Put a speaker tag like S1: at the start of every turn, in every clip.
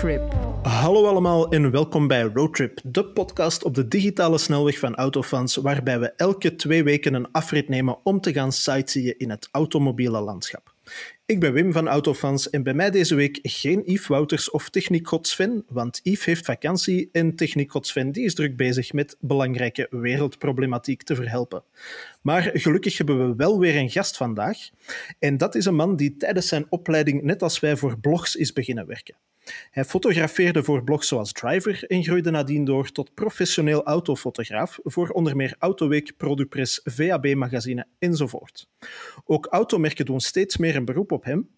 S1: Roadtrip.
S2: Hallo allemaal en welkom bij Roadtrip, de podcast op de digitale snelweg van autofans, waarbij we elke twee weken een afrit nemen om te gaan sightseeën in het automobiele landschap. Ik ben Wim van Autofans en bij mij deze week geen Yves Wouters of Techniek Sven, want Yves heeft vakantie en Techniek die is druk bezig met belangrijke wereldproblematiek te verhelpen. Maar gelukkig hebben we wel weer een gast vandaag en dat is een man die tijdens zijn opleiding net als wij voor blogs is beginnen werken. Hij fotografeerde voor blogs zoals Driver en groeide nadien door tot professioneel autofotograaf voor onder meer Autoweek, Produpress, VAB-magazine enzovoort. Ook automerken doen steeds meer een beroep op hem.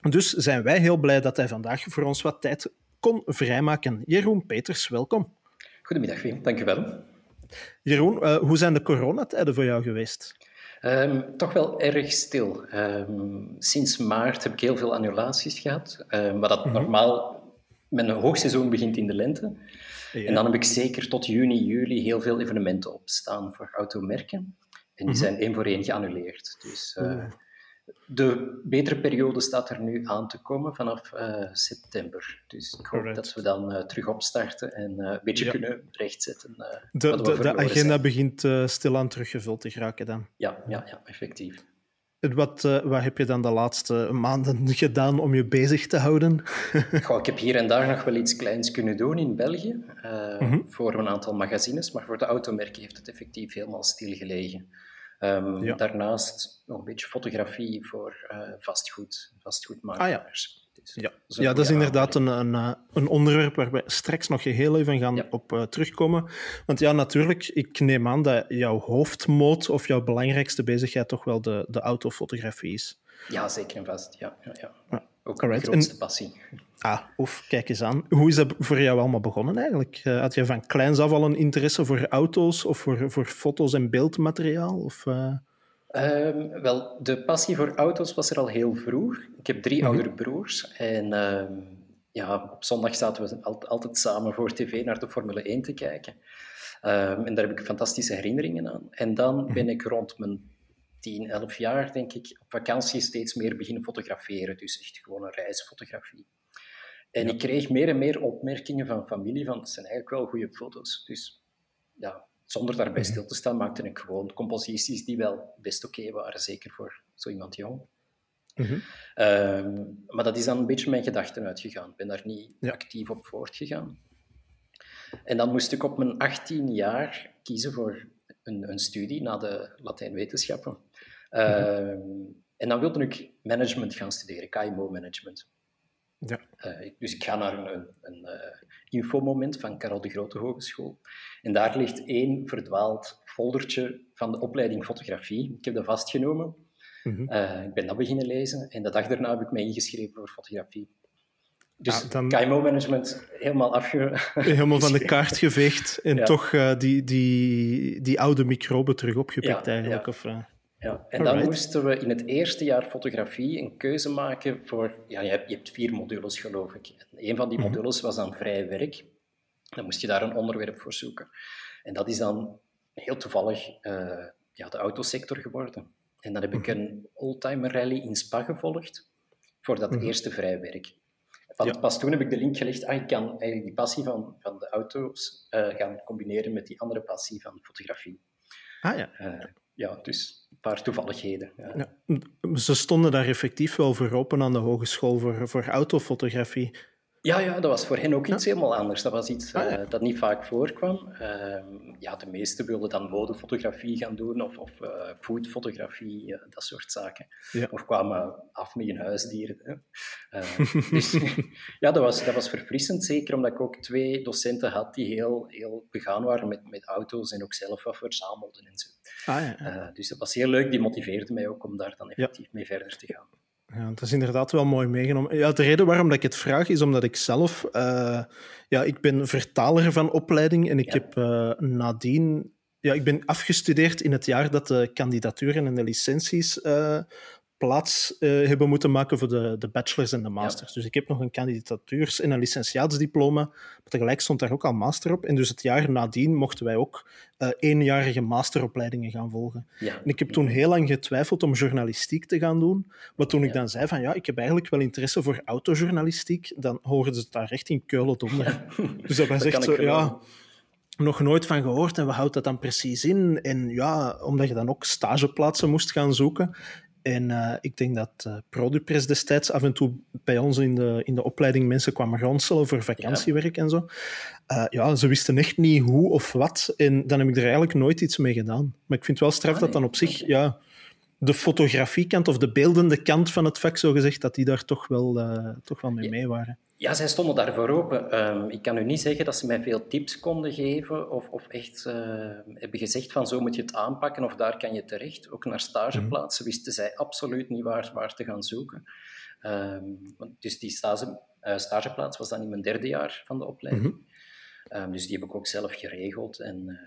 S2: Dus zijn wij heel blij dat hij vandaag voor ons wat tijd kon vrijmaken. Jeroen Peters, welkom.
S3: Goedemiddag, Wim. Dank je wel.
S2: Jeroen, uh, hoe zijn de coronatijden voor jou geweest?
S3: Um, toch wel erg stil. Um, sinds maart heb ik heel veel annulaties gehad. Um, maar dat mm -hmm. normaal, mijn hoogseizoen begint in de lente. Ja. En dan heb ik zeker tot juni, juli heel veel evenementen opstaan voor automerken. En die mm -hmm. zijn één voor één geannuleerd. Dus uh, de betere periode staat er nu aan te komen vanaf uh, september. Dus ik hoop Correct. dat we dan uh, terug opstarten en uh, een beetje ja. kunnen rechtzetten.
S2: de, de, de agenda zijn. begint stilaan teruggevuld te geraken dan.
S3: Ja, ja, ja effectief.
S2: Wat, wat heb je dan de laatste maanden gedaan om je bezig te houden?
S3: Goh, ik heb hier en daar nog wel iets kleins kunnen doen in België mm -hmm. voor een aantal magazines, maar voor de automerken heeft het effectief helemaal stilgelegen. Um, ja. Daarnaast nog een beetje fotografie voor uh, vastgoed, vastgoedmakelaars.
S2: Ah, ja. Dus ja. Dat ja, dat is inderdaad een, een, een, onderwerp waar we straks nog heel even gaan ja. op uh, terugkomen. Want ja, natuurlijk, ik neem aan dat jouw hoofdmoot of jouw belangrijkste bezigheid toch wel de, de autofotografie is.
S3: Ja, zeker en vast. Ja, ja, ja. Ook Correct. grootste passie.
S2: Ah, oef, kijk eens aan. Hoe is dat voor jou allemaal begonnen eigenlijk? Uh, had je van kleins af al een interesse voor auto's of voor, voor foto's en beeldmateriaal? Of, uh...
S3: um, wel, de passie voor auto's was er al heel vroeg. Ik heb drie mm -hmm. oudere broers en um, ja, op zondag zaten we altijd, samen voor tv naar de Formule 1 te kijken. Um, en daar heb ik fantastische herinneringen aan. En dan -hmm. ben ik rond mijn 10, 11 jaar, denk ik, op vakantie steeds meer beginnen fotograferen. Dus echt gewoon een reisfotografie. En ja. ik kreeg meer en meer opmerkingen van familie van het zijn eigenlijk wel goede foto's. Dus ja, zonder daarbij stil te staan maakte ik gewoon composities die wel best oké okay waren, zeker voor zo iemand jong. Mm -hmm. um, maar dat is dan een beetje mijn gedachten uitgegaan. Ik ben daar niet ja. actief op voortgegaan. En dan moest ik op mijn 18 jaar kiezen voor een, een studie na de Latijnwetenschappen. Mm -hmm. um, en dan wilde ik management gaan studeren, KMO-management. Ja. Uh, dus ik ga naar een, een, een uh, infomoment van Karel de Grote Hogeschool. En daar ligt één verdwaald foldertje van de opleiding fotografie. Ik heb dat vastgenomen. -hmm. uh, ik ben dat beginnen lezen. En de dag daarna heb ik mij ingeschreven voor fotografie. Dus dan... KMO-management helemaal afge...
S2: Helemaal van de kaart geveegd. En ja. toch die, die, die oude microben terug opgepikt ja, eigenlijk. Of,
S3: ja, en dan moesten we in het eerste jaar fotografie een keuze maken voor... Ja, je hebt, je hebt vier modules, geloof ik. En een van die modules was dan vrij werk. Dan moest je daar een onderwerp voor zoeken. En dat is dan heel toevallig uh, ja, de autosector geworden. En dan heb ik een oldtimer rally in Spa gevolgd voor dat mm-hmm. eerste vrijwerk. Ja. Pas toen heb ik de link gelegd, ah, ik kan eigenlijk die passie van, van de auto's uh, gaan combineren met die andere passie van fotografie.
S2: Ah ja.
S3: Uh, ja, dus een paar toevalligheden. Ja.
S2: Ze stonden daar effectief wel voor open aan de hogeschool voor, voor autofotografie.
S3: Ja, ja, dat was voor hen ook iets ja. helemaal anders. Dat was iets ah, ja. uh, dat niet vaak voorkwam. Uh, ja, de meesten wilden dan modefotografie gaan doen of, of uh, foodfotografie, dat soort zaken. Ja. Of kwamen af met hun huisdieren. dus ja, dat was, dat was verfrissend, zeker omdat ik ook twee docenten had die heel, heel begaan waren met, met auto's en ook zelf wat verzamelden en zo. Ah, dus dat was heel leuk, die motiveerde mij ook om daar dan effectief mee verder te gaan.
S2: Ja, het is inderdaad wel mooi meegenomen. Ja, de reden waarom dat ik het vraag is omdat ik zelf... Uh, ja, ik ben vertaler van opleiding en ik ja. heb uh, nadien... Ja, ik ben afgestudeerd in het jaar dat de kandidaturen en de licenties uh, plaats uh, hebben moeten maken voor de, de bachelors en de masters. Dus ik heb nog een kandidatuurs- en een licentiaatsdiploma, maar tegelijk stond daar ook al master op. En dus het jaar nadien mochten wij ook uh, eenjarige masteropleidingen gaan volgen. Ja. En ik heb toen heel lang getwijfeld om journalistiek te gaan doen, maar toen ik dan zei van ja, ik heb eigenlijk wel interesse voor autojournalistiek, dan hoorden ze het daar echt in Keulen donder. dus dat was echt zo, ja nog nooit van gehoord en we houden dat dan precies in. En ja, omdat je dan ook stageplaatsen moest gaan zoeken. En uh, ik denk dat uh, destijds af en toe bij ons in de, in de opleiding mensen kwamen rondstellen voor vakantiewerk ja. en zo. Uh, ja, ze wisten echt niet hoe of wat. En dan heb ik er eigenlijk nooit iets mee gedaan. Maar ik vind wel straf ah, nee. dat dan op zich... Ja, de fotografiekant of de beeldende kant van het vak, zo gezegd, dat die daar toch wel, toch wel mee mee waren.
S3: Ja, zij stonden daarvoor open. Um, ik kan u niet zeggen dat ze mij veel tips konden geven of, of echt uh, hebben gezegd van zo moet je het aanpakken of daar kan je terecht. Ook naar stageplaatsen mhm. wisten zij absoluut niet waar, waar te gaan zoeken. Um, dus die stage, uh, stageplaats was dan in mijn derde jaar van de opleiding. Mm um, dus die heb ik ook zelf geregeld. En,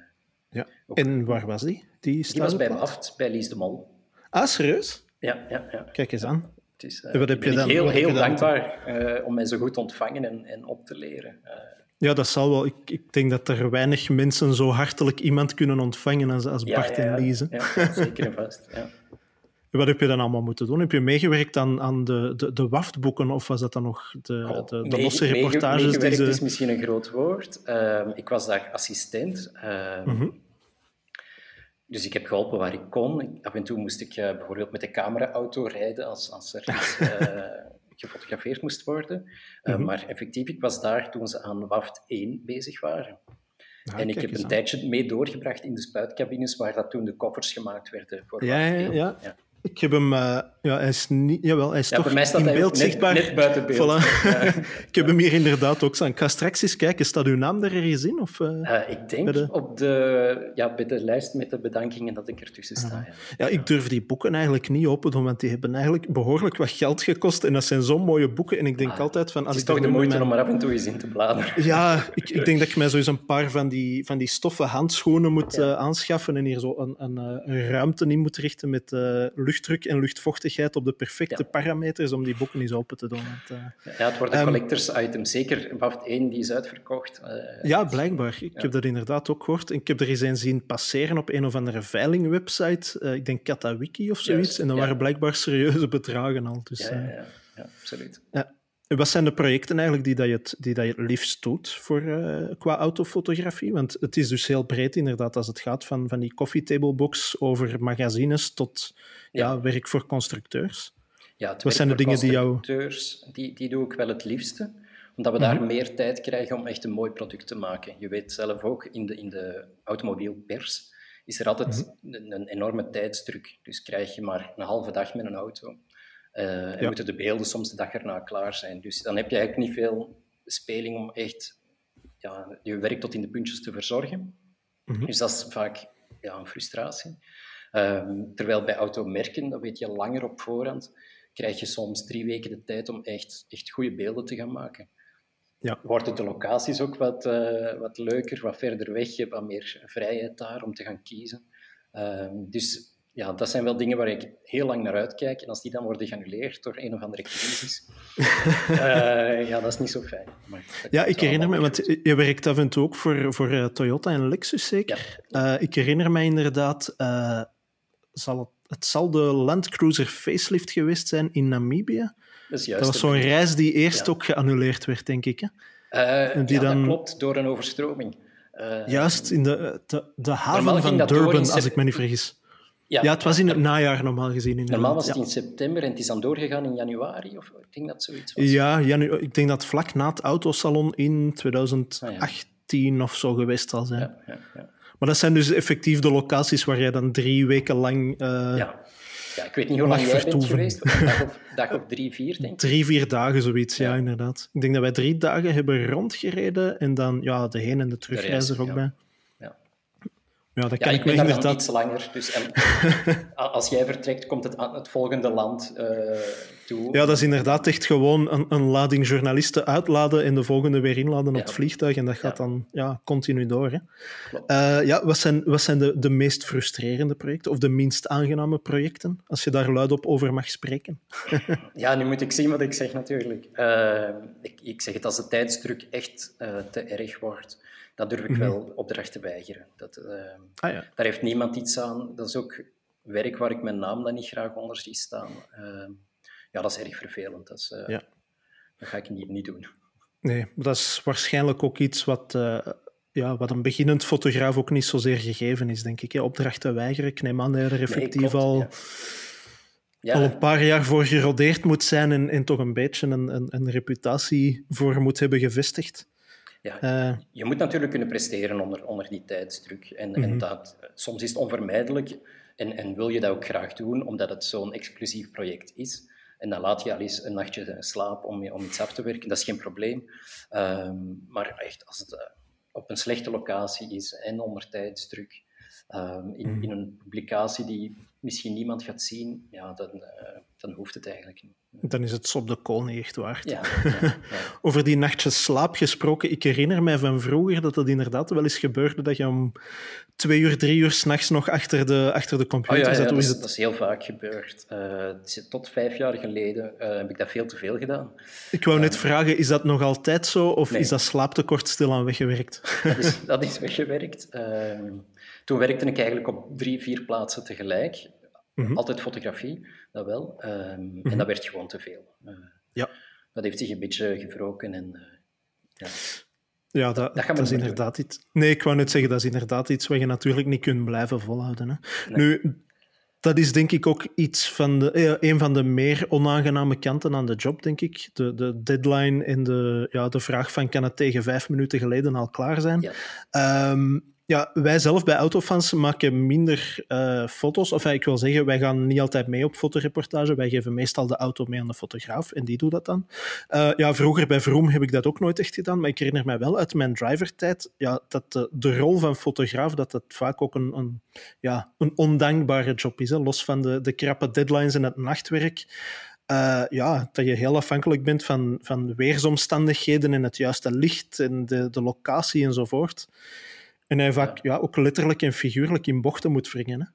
S2: ja. en waar was die?
S3: Die, die was bij Waft, bij Lies de Mol.
S2: Ah, serieus?
S3: Ja, ja, ja.
S2: Kijk eens aan.
S3: Uh, wat heb je dan, heel, heel dankbaar uh, om mij zo goed ontvangen en, en op te leren. Uh,
S2: ja, dat zal wel. Ik, ik, denk dat er weinig mensen zo hartelijk iemand kunnen ontvangen als, als ja, Bart ja, en Lise.
S3: Ja, zeker en vast. Ja.
S2: Wat heb je dan allemaal moeten doen? Heb je meegewerkt aan, aan de, de, de WAFT-boeken of was dat dan nog de, oh, de, de losse reportages?
S3: Meegewerkt
S2: die ze...
S3: is misschien een groot woord. Uh, ik was daar assistent. Uh, mm -hmm. Dus ik heb geholpen waar ik kon. Af en toe moest ik uh, bijvoorbeeld met de cameraauto rijden als, als er iets uh, gefotografeerd moest worden. Mm -hmm. Maar effectief, ik was daar toen ze aan WAFT 1 bezig waren. Ah, en ik heb een aan. tijdje mee doorgebracht in de spuitcabines waar dat toen de koffers gemaakt werden voor
S2: ja,
S3: WAFT
S2: 1. Ja, ja. Ik heb hem... Uh, ja, hij is niet... Jawel, hij is
S3: ja,
S2: toch
S3: mij staat
S2: in beeld
S3: net,
S2: zichtbaar.
S3: net buiten beeld.
S2: Voilà. Ja. ik heb hem hier inderdaad ook staan. Ik ga straks eens kijken. Staat uw naam er ergens in? Of, uh,
S3: uh, ik denk de... op de, ja, bij de lijst met de bedankingen dat ik ertussen sta.
S2: Ja. ik durf die boeken eigenlijk niet open doen, want die hebben eigenlijk behoorlijk wat geld gekost. En dat zijn zo'n mooie boeken. En ik denk
S3: Ah,
S2: altijd van... Als
S3: Het is
S2: ik
S3: toch de moeite
S2: mijn-
S3: om er af en toe eens in te bladeren.
S2: Ja, ik, ik denk dat ik mij sowieso een paar van die, van die stoffen handschoenen moet eh, aanschaffen en hier zo een, een, eh, een ruimte in moet richten met eh, luchtdruk en luchtvochtigheid op de perfecte
S3: Ja.
S2: parameters om die boeken eens open te doen. Want, eh,
S3: Ja, het wordt een
S2: Ehm,
S3: collectors item. Zeker WAFT 1, die is uitverkocht. Eh,
S2: ja, blijkbaar. Ik
S3: Ja.
S2: heb dat inderdaad ook gehoord. Ik heb er eens een zien passeren op een of andere veilingwebsite. Eh, ik denk Katawiki of zoiets.
S3: Juist,
S2: en dat
S3: ja.
S2: waren blijkbaar serieuze bedragen al. Dus,
S3: ja, ja,
S2: Wat zijn de projecten eigenlijk die, dat je, het, die dat je het liefst doet voor, eh, qua autofotografie? Want het is dus heel breed inderdaad als het gaat van, van die coffee table box over magazines tot ja.
S3: Ja.
S2: werk voor constructeurs.
S3: Ja, het
S2: Wat zijn de dingen die jou-
S3: constructeurs, Die, die doe ik wel het liefste, omdat we
S2: Mhm.
S3: daar meer tijd krijgen om echt een mooi product te maken. Je weet zelf ook, in de, in de automobielpers is er altijd
S2: Mhm.
S3: een, een enorme tijdsdruk. Dus krijg je maar een halve dag met een auto. Eh, en
S2: Ja.
S3: moeten de beelden soms de dag erna klaar zijn. Dus dan heb je eigenlijk niet veel speling om echt ja, je werk tot in de puntjes te verzorgen.
S2: Mhm.
S3: Dus dat is vaak ja, een frustratie. Ehm, terwijl bij automerken, dat weet je langer op voorhand, krijg je soms drie weken de tijd om echt, echt goede beelden te gaan maken.
S2: Ja.
S3: Worden de locaties ook wat, eh, wat leuker, wat verder weg, je hebt wat meer vrijheid daar om te gaan kiezen. Ehm, dus ja, dat zijn wel dingen waar ik heel lang naar uitkijk. En als die dan worden geannuleerd door een of andere crisis, eh, ja, dat is niet zo fijn. Maar
S2: Ja, ik herinner me, want je werkt af en toe ook voor, voor eh, Toyota en Lexus zeker. Eh, ik herinner me inderdaad, zal het, het zal de Land Cruiser facelift geweest zijn in Namibië.
S3: Dat
S2: was zo'n reis die eerst
S3: Ja.
S2: ook geannuleerd werd, denk ik. Hè? En die
S3: ja,
S2: dan-
S3: dat klopt, door een overstroming.
S2: Juist in de, de, de haven van Durban, als ik me niet vergis.
S3: Ja,
S2: Ja, het was in het najaar normaal gezien. Inderdaad.
S3: Normaal was het
S2: ja.
S3: in september en het is dan doorgegaan in januari, of ik denk dat zoiets was.
S2: Ja, janu- ik denk dat vlak na het autosalon in 2018 of zo geweest zal zijn.
S3: ja, ja, ja.
S2: Maar dat zijn dus effectief de locaties waar jij dan drie weken lang, eh,
S3: Ja. Ja, ik weet niet hoe lang jij bent geweest. Een dag of, dag of drie, vier, denk ik.
S2: drie, vier dagen zoiets, ja. Inderdaad. Ik denk dat wij drie dagen hebben rondgereden en dan ja, de heen- en de terugreis
S3: reis,
S2: er ook bij.
S3: Ja.
S2: Dat kan
S3: ik ben daar
S2: inderdaad...
S3: iets langer. Dus en, als jij vertrekt, komt het aan het volgende land eh, toe.
S2: Ja, dat is inderdaad echt gewoon een, een lading journalisten uitladen en de volgende weer inladen op het vliegtuig. En dat gaat
S3: Ja.
S2: dan ja, continu door. Hè. Eh, ja, wat zijn, wat zijn de, de meest frustrerende projecten of de minst aangename projecten? Als je daar luidop over mag spreken.
S3: Ja, nu moet ik zien wat ik zeg natuurlijk. Eh, ik, ik zeg het als de tijdsdruk echt te erg wordt, dan durf ik
S2: Mhm.
S3: wel opdrachten weigeren. Dat, eh,
S2: Ah ja.
S3: daar heeft niemand iets aan. Dat is ook werk waar ik mijn naam dan niet graag onder zie staan. Eh, ja, dat is erg vervelend. Dat, is, eh,
S2: Ja.
S3: dat ga ik niet, niet doen.
S2: Nee, dat is waarschijnlijk ook iets wat, eh, ja, wat een beginnend fotograaf ook niet zozeer gegeven is, denk ik. Opdrachten weigeren. Ik neem aan dat je er effectief
S3: klopt,
S2: al,
S3: ja. Ja,
S2: al een paar jaar voor gerodeerd moet zijn en, en toch een beetje een, een, een reputatie voor moet hebben gevestigd.
S3: Ja,
S2: Eh,
S3: Je moet natuurlijk kunnen presteren onder, onder die tijdsdruk. En,
S2: Mhm.
S3: en dat, soms is het onvermijdelijk en, en wil je dat ook graag doen, omdat het zo'n exclusief project is. En dan laat je al eens een nachtje slaap om, om iets af te werken, dat is geen probleem. Ehm, maar echt, als het eh, op een slechte locatie is en onder tijdsdruk, ehm, in,
S2: Mhm.
S3: in een publicatie die misschien niemand gaat zien, ja, dan, eh, dan hoeft het eigenlijk niet.
S2: Dan is het op de kool niet echt waard.
S3: Ja.
S2: Over die nachtjes slaap gesproken, ik herinner mij van vroeger dat het inderdaad wel eens gebeurde dat je om twee uur, drie uur s'nachts nog achter de, achter de
S3: Oh
S2: computer
S3: ja,
S2: zat.
S3: Dat,
S2: is
S3: dat is heel vaak gebeurd. Eh, tot vijf jaar geleden eh, heb ik dat veel te veel gedaan.
S2: Ik wou net vragen, is dat nog altijd zo of
S3: Nee.
S2: is dat slaaptekort stilaan weggewerkt?
S3: Dat is, dat is weggewerkt. Ehm, toen werkte ik eigenlijk op drie, vier plaatsen tegelijk.
S2: Mhm.
S3: Altijd fotografie, dat wel. Ehm, En dat werd gewoon te veel. Eh,
S2: Ja.
S3: Dat heeft zich een beetje gewroken. En, eh, ja.
S2: Ja, dat, is inderdaad iets. Nee, ik wou net zeggen, dat is inderdaad iets wat je natuurlijk niet kunt blijven volhouden. Hè. Nu, dat is denk ik ook iets van de, eh, een van de meer onaangename kanten aan de job, denk ik. De, de deadline en de, ja, de vraag van kan het tegen vijf minuten geleden al klaar zijn?
S3: Ja.
S2: Ehm, ja, wij zelf bij Autofans maken minder eh, foto's. Of ik wil zeggen, wij gaan niet altijd mee op fotoreportage. Wij geven meestal de auto mee aan de fotograaf en die doet dat dan. Eh, ja, vroeger bij Vroom heb ik dat ook nooit echt gedaan, maar ik herinner mij wel uit mijn drivertijd ja, dat de, de rol van fotograaf dat dat vaak ook een, een, ja, een ondankbare job is. Hè. Los van de, de krappe deadlines en het nachtwerk. Eh, ja, dat je heel afhankelijk bent van, van weersomstandigheden en het juiste licht en de, de locatie enzovoort. En hij vaak ja. ook letterlijk en figuurlijk in bochten moet wringen. Hè?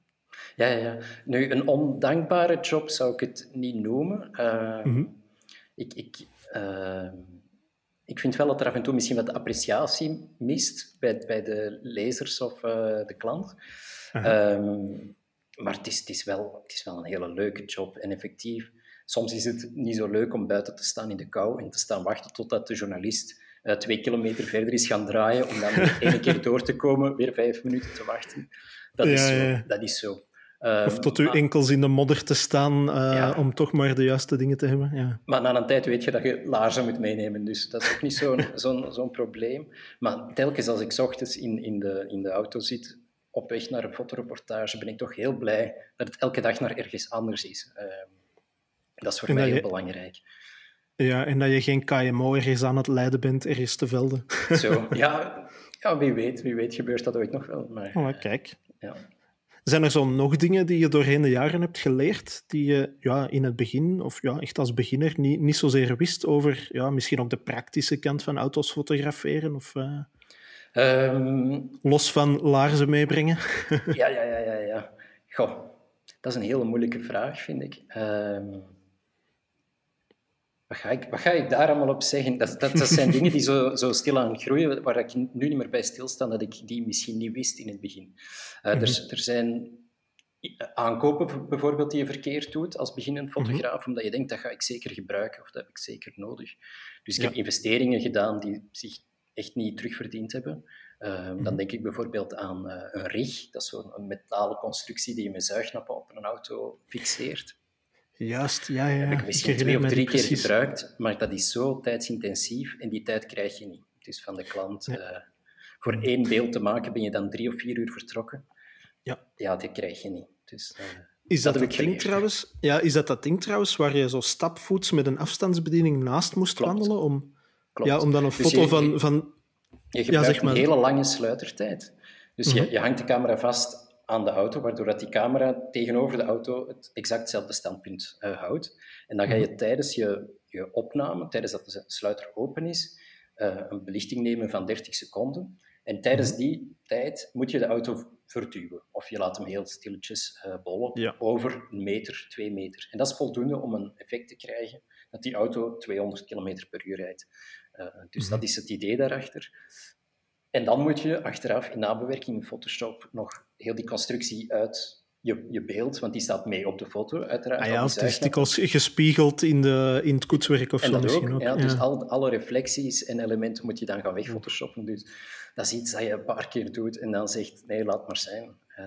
S3: Ja, ja, ja. Nu, een ondankbare job zou ik het niet noemen. Uh,
S2: Mhm.
S3: ik, ik, uh, ik vind wel dat er af en toe misschien wat appreciatie mist bij, bij de lezers of uh, de klant. Um, maar het is, het, is wel, het is wel een hele leuke job en effectief. Soms is het niet zo leuk om buiten te staan in de kou en te staan wachten totdat de journalist uh, twee kilometer verder is gaan draaien om dan één keer door te komen, weer vijf minuten te wachten. Dat is zo.
S2: ja.
S3: Dat is zo.
S2: Um, of tot uw maar, enkels in de modder te staan uh, ja. om toch maar de juiste dingen te hebben. Ja.
S3: Maar na een tijd weet je dat je laarzen moet meenemen, dus dat is ook niet zo'n zo'n zo'n probleem. Maar telkens als ik ochtends in, in, de, in de auto zit, op weg naar een fotoreportage, ben ik toch heel blij dat het elke dag naar ergens anders is. Uh, dat is voor en mij heel je... belangrijk.
S2: Ja, en dat je geen KMO ergens aan het leiden bent, ergens te velden.
S3: Zo, ja, ja wie weet, wie weet gebeurt dat ooit nog wel. Maar,
S2: oh, kijk.
S3: Ja.
S2: Zijn er zo nog dingen die je doorheen de jaren hebt geleerd, die je ja, in het begin, of ja, echt als beginner, niet, niet zozeer wist over ja, misschien ook de praktische kant van auto's fotograferen? Of, uh,
S3: um,
S2: los van laarzen meebrengen?
S3: ja, ja, ja, ja, ja. Goh, dat is een hele moeilijke vraag, vind ik. Um, wat ga, ik, wat ga ik daar allemaal op zeggen? Dat, dat, dat zijn dingen die zo, zo stilaan groeien, waar ik nu niet meer bij stilsta, dat ik die misschien niet wist in het begin. Uh, mm-hmm. er, er zijn aankopen bijvoorbeeld die je verkeerd doet als beginnend fotograaf, mm-hmm. omdat je denkt, dat ga ik zeker gebruiken of dat heb ik zeker nodig. Dus ik ja. heb investeringen gedaan die zich echt niet terugverdiend hebben. Uh, mm-hmm. Dan denk ik bijvoorbeeld aan uh, een rig, dat is zo'n metalen constructie die je met zuignappen op een auto fixeert.
S2: Juist, ja, ja.
S3: Heb ik misschien twee of drie keer gebruikt, maar dat is zo tijdsintensief en die tijd krijg je niet. Is van de klant. Uh, voor één beeld te maken ben je dan drie of vier uur vertrokken.
S2: Ja,
S3: ja die krijg je niet. Dus, uh,
S2: is dat, dat, dat ding trouwens? Ja, is dat dat ding trouwens waar je zo stapvoets met een afstandsbediening naast moest
S3: Klopt.
S2: wandelen om,
S3: Klopt.
S2: Ja, om dan een
S3: dus
S2: foto
S3: je,
S2: van, van
S3: je gebruikt ja, zeg maar. een hele lange sluitertijd. Dus je, je hangt de camera vast aan de auto, waardoor dat die camera tegenover de auto het exact hetzelfde standpunt uh, houdt. En dan ga je tijdens je, je opname, tijdens dat de sluiter open is, uh, een belichting nemen van 30 seconden. En tijdens die tijd moet je de auto verduwen. Of je laat hem heel stilletjes uh, bollen
S2: Ja.
S3: over een meter, twee meter. En dat is voldoende om een effect te krijgen dat die auto 200 km per uur rijdt. Uh, dus dat is het idee daarachter. En dan moet je achteraf in nabewerking in Photoshop nog heel die constructie uit je, je beeld, want die staat mee op de foto, uiteraard.
S2: Ah
S3: al
S2: ja, het is dikwijls gespiegeld in, de, in het koetswerk of
S3: En
S2: zo
S3: dat
S2: misschien
S3: ook,
S2: ook.
S3: ja, dus
S2: ja.
S3: alle, reflecties en elementen moet je dan gaan wegphotoshoppen. Dus dat is iets dat je een paar keer doet en dan zegt, nee, laat maar zijn. Uh,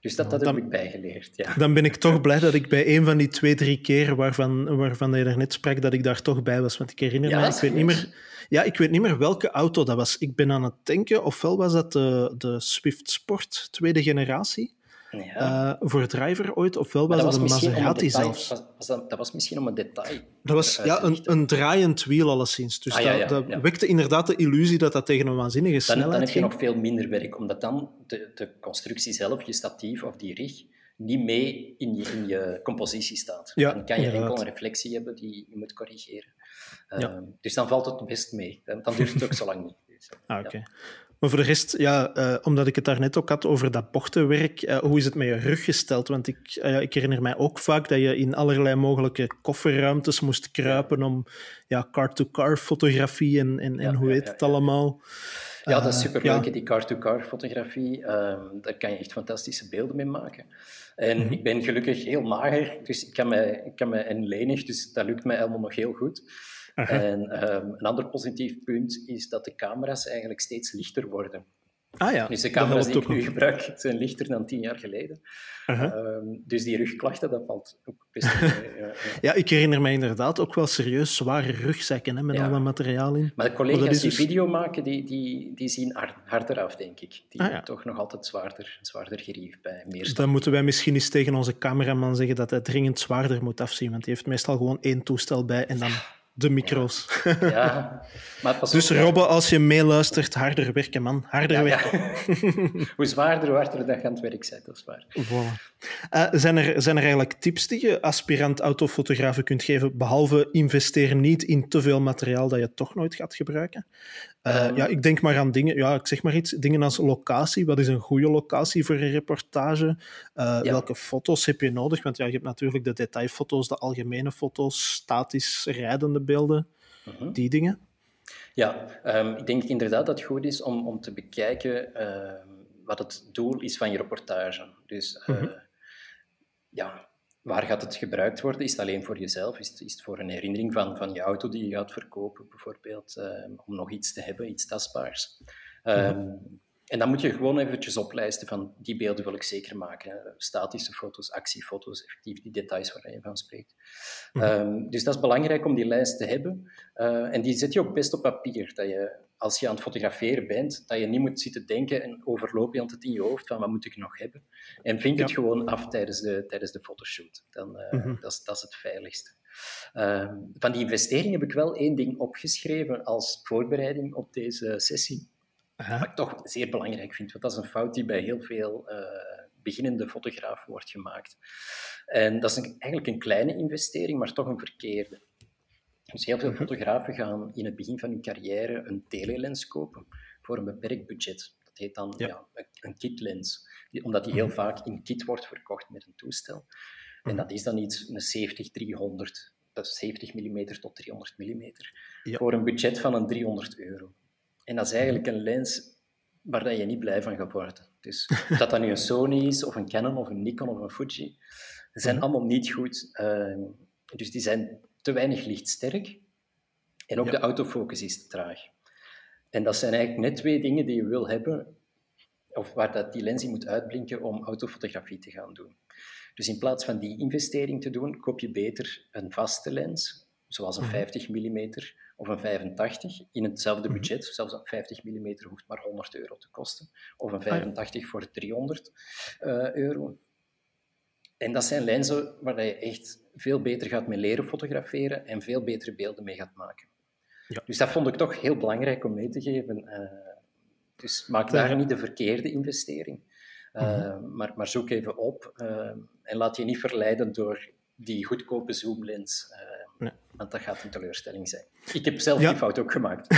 S3: dus dat, dat
S2: dan-
S3: heb ik bijgeleerd, ja.
S2: Dan ben ik toch blij dat ik bij een van die twee, drie keer waarvan, waarvan je daarnet sprak, dat ik daar toch bij was. Want ik herinner
S3: Ja,
S2: me, ik weet, niet meer, ja, ik weet niet meer welke auto dat was. Ik ben aan het denken, ofwel was dat de, de Swift Sport tweede generatie
S3: ja.
S2: eh, voor driver ooit, ofwel was dat, een
S3: misschien om
S2: Maserati zelfs.
S3: Was, was dat, dat was misschien om een detail.
S2: Dat was ja, een, een draaiend wiel alleszins. Dus
S3: Ah, ja,
S2: dat,
S3: ja,
S2: dat wekte inderdaad de illusie dat dat tegen een waanzinnige
S3: Dan,
S2: snelheid
S3: dan heb je
S2: ging.
S3: nog veel minder werk, omdat dan de, de constructie zelf, je statief of die rig, niet mee in je, in je compositie staat.
S2: Ja,
S3: dan kan je
S2: inderdaad.
S3: enkel een reflectie hebben die je moet corrigeren.
S2: Ja.
S3: Ehm, dus dan valt het best mee. Dan, duurt het ook zo lang niet. Dus,
S2: Ah,
S3: ja.
S2: oké. Maar voor de rest, ja, eh, omdat ik het daarnet ook had over dat bochtenwerk, eh, hoe is het met je rug gesteld? Want ik, eh, ik herinner mij ook vaak dat je in allerlei mogelijke kofferruimtes moest kruipen om ja, car-to-car fotografie en, en, en hoe heet
S3: ja,
S2: het allemaal.
S3: Ja, dat is superleuk,
S2: ja.
S3: die car-to-car fotografie. Ehm, daar kan je echt fantastische beelden mee maken. En
S2: Mhm.
S3: ik ben gelukkig heel mager, dus ik kan mij, ik kan mij, en lenig, dus dat lukt mij allemaal nog heel goed. En ehm, een ander positief punt is dat de camera's eigenlijk steeds lichter worden.
S2: Ah ja,
S3: Dus de camera's die ik nu gebruik zijn lichter dan tien jaar geleden.
S2: Aha.
S3: Ehm, dus die rugklachten, dat valt ook best mee. ja,
S2: ik herinner mij inderdaad ook wel serieus zware rugzakken hè, met
S3: Ja.
S2: al dat materiaal in.
S3: Maar de collega's die
S2: dus-
S3: video maken, die, die, die zien hard- harder af, denk ik. Die
S2: Ah, ja.
S3: toch nog altijd zwaarder, zwaarder gerief bij meer
S2: dan moeten wij misschien eens tegen onze cameraman zeggen dat hij dringend zwaarder moet afzien, want die heeft meestal gewoon één toestel bij en dan de micro's.
S3: Ja, maar pas
S2: Dus
S3: op.
S2: Robbe, als je meeluistert, harder werken, man. Harder
S3: Ja,
S2: werken.
S3: ja. hoe zwaarder, hoe harder dat aan het werk zijn, dat is waar.
S2: Voilà. Eh, zijn, er, zijn er eigenlijk tips die je aspirant autofotografen kunt geven, behalve investeer niet in te veel materiaal dat je toch nooit gaat gebruiken? Eh,
S3: Ehm.
S2: ja, ik denk maar aan dingen, ja, ik zeg maar iets, dingen als locatie. Wat is een goede locatie voor een reportage? Eh, Welke foto's heb je nodig? Want ja, je hebt natuurlijk de detailfoto's, de algemene foto's, statisch rijdende beelden,
S3: Mhm.
S2: die dingen.
S3: Ja, ehm, ik denk inderdaad dat het goed is om, om te bekijken ehm, wat het doel is van je reportage. Dus eh,
S2: Mhm.
S3: ja, waar gaat het gebruikt worden? Is het alleen voor jezelf? Is het, is het voor een herinnering van, van je auto die je gaat verkopen, bijvoorbeeld, ehm, om nog iets te hebben, iets tastbaars? Ehm, En dan moet je gewoon eventjes oplijsten van die beelden wil ik zeker maken. hè. Statische foto's, actiefoto's, effectief die details waar je van spreekt.
S2: Mhm.
S3: Ehm, dus dat is belangrijk om die lijst te hebben. Eh, en die zet je ook best op papier. Dat je, als je aan het fotograferen bent, dat je niet moet zitten denken en overloop je altijd in je hoofd van wat moet ik nog hebben. En vink het gewoon af tijdens de, tijdens de fotoshoot. Dan, eh,
S2: Mhm.
S3: dat, is, dat is het veiligste. Ehm, van die investering heb ik wel één ding opgeschreven als voorbereiding op deze sessie.
S2: Aha.
S3: Wat ik toch zeer belangrijk vind, want dat is een fout die bij heel veel eh, beginnende fotografen wordt gemaakt. En dat is een- eigenlijk een kleine investering, maar toch een verkeerde. Dus heel veel
S2: Mhm.
S3: fotografen gaan in het begin van hun carrière een telelens kopen voor een beperkt budget. Dat heet dan
S2: Ja.
S3: ja. een- kitlens, omdat die heel
S2: Mhm.
S3: vaak in kit wordt verkocht met een toestel. En
S2: Mhm.
S3: dat is dan iets, een 70-300, dat is 70 mm tot 300 mm,
S2: Ja.
S3: voor een budget van een 300 euro. En dat is eigenlijk een lens waar je niet blij van gaat worden. Dus of dat dat nu een Sony is, of een Canon, of een Nikon, of een Fuji, ze zijn
S2: Mhm.
S3: allemaal niet goed. Ehm, dus die zijn te weinig lichtsterk. En ook
S2: Ja.
S3: de autofocus is te traag. En dat zijn eigenlijk net twee dingen die je wil hebben, of waar dat die lens in moet uitblinken om autofotografie te gaan doen. Dus in plaats van die investering te doen, koop je beter een vaste lens, zoals een
S2: Mhm.
S3: 50 mm of een 85, in hetzelfde
S2: Mhm.
S3: budget. Zelfs een 50 mm hoeft maar 100 euro te kosten. Of
S2: Ah,
S3: een 85 voor 300 eh, euro. En dat zijn lenzen waar je echt veel beter gaat mee leren fotograferen en veel betere beelden mee gaat maken.
S2: Ja.
S3: Dus dat vond ik toch heel belangrijk om mee te geven. eh, Dus maak daar niet de verkeerde investering. Mhm. maar, maar zoek even op en laat je niet verleiden door die goedkope zoomlens. Nee. Want dat gaat een teleurstelling zijn. Ik heb zelf die fout ook gemaakt.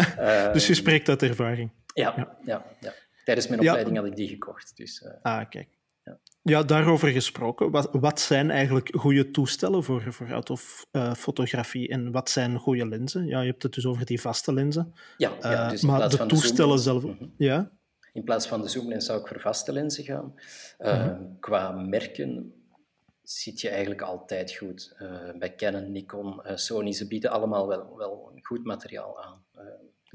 S2: dus je spreekt uit ervaring.
S3: Ja, ja. ja, ja. tijdens mijn opleiding had ik die gekocht. Dus,
S2: ah, kijk. Ja. daarover gesproken. Wat, wat zijn eigenlijk goede toestellen voor, voor autofotografie en wat zijn goede lenzen? Ja, je hebt het dus over die vaste lenzen.
S3: Ja, ja
S2: uh, dus maar de toestellen zelf... Mhm. Ja?
S3: In plaats van de zoomlens zou ik voor vaste lenzen gaan. Uh, Qua merken ziet je eigenlijk altijd goed. Bij Canon, Nikon, Sony, ze bieden allemaal wel, wel goed materiaal aan.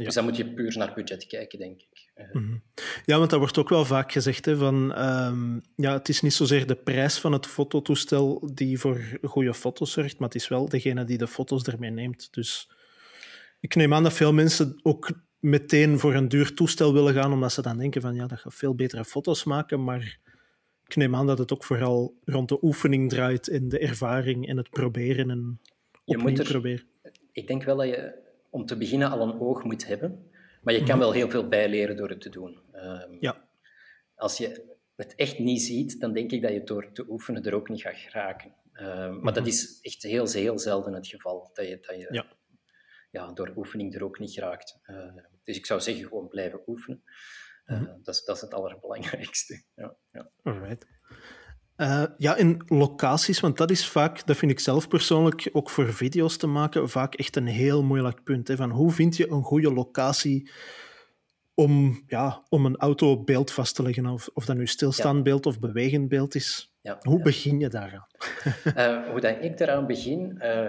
S3: Dus dan moet je puur naar budget kijken, denk ik. Eh,
S2: mhm. Ja, want dat wordt ook wel vaak gezegd, hè, van, um, ja, het is niet zozeer de prijs van het fototoestel die voor goede foto's zorgt, maar het is wel degene die de foto's ermee neemt. Dus ik neem aan dat veel mensen ook meteen voor een duur toestel willen gaan, omdat ze dan denken van, ja, dat gaat veel betere foto's maken, maar ik neem aan dat het ook vooral rond de oefening draait en de ervaring en het proberen en opnieuw je moet er, proberen.
S3: Ik denk wel dat je om te beginnen al een oog moet hebben. Maar je kan mhm. wel heel veel bijleren door het te doen.
S2: Um, ja.
S3: Als je het echt niet ziet, dan denk ik dat je door te oefenen er ook niet gaat geraken. Um, maar dat mhm. is echt heel, heel zelden het geval, dat je, dat je ja. Ja, door oefening er ook niet geraakt. Uh, dus ik zou zeggen, gewoon blijven oefenen. Uh, mm dat, is, dat is het allerbelangrijkste. Ja, ja.
S2: Alright. Uh, ja, in locaties, want dat is vaak, dat vind ik zelf persoonlijk, ook voor video's te maken, vaak echt een heel moeilijk punt. Hè, van hoe vind je een goede locatie om, ja, om een auto beeld vast te leggen? Of, of dat nu stilstaand beeld of bewegend beeld is. Ja, hoe begin je daaraan?
S3: uh, hoe dat ik daaraan begin? Uh,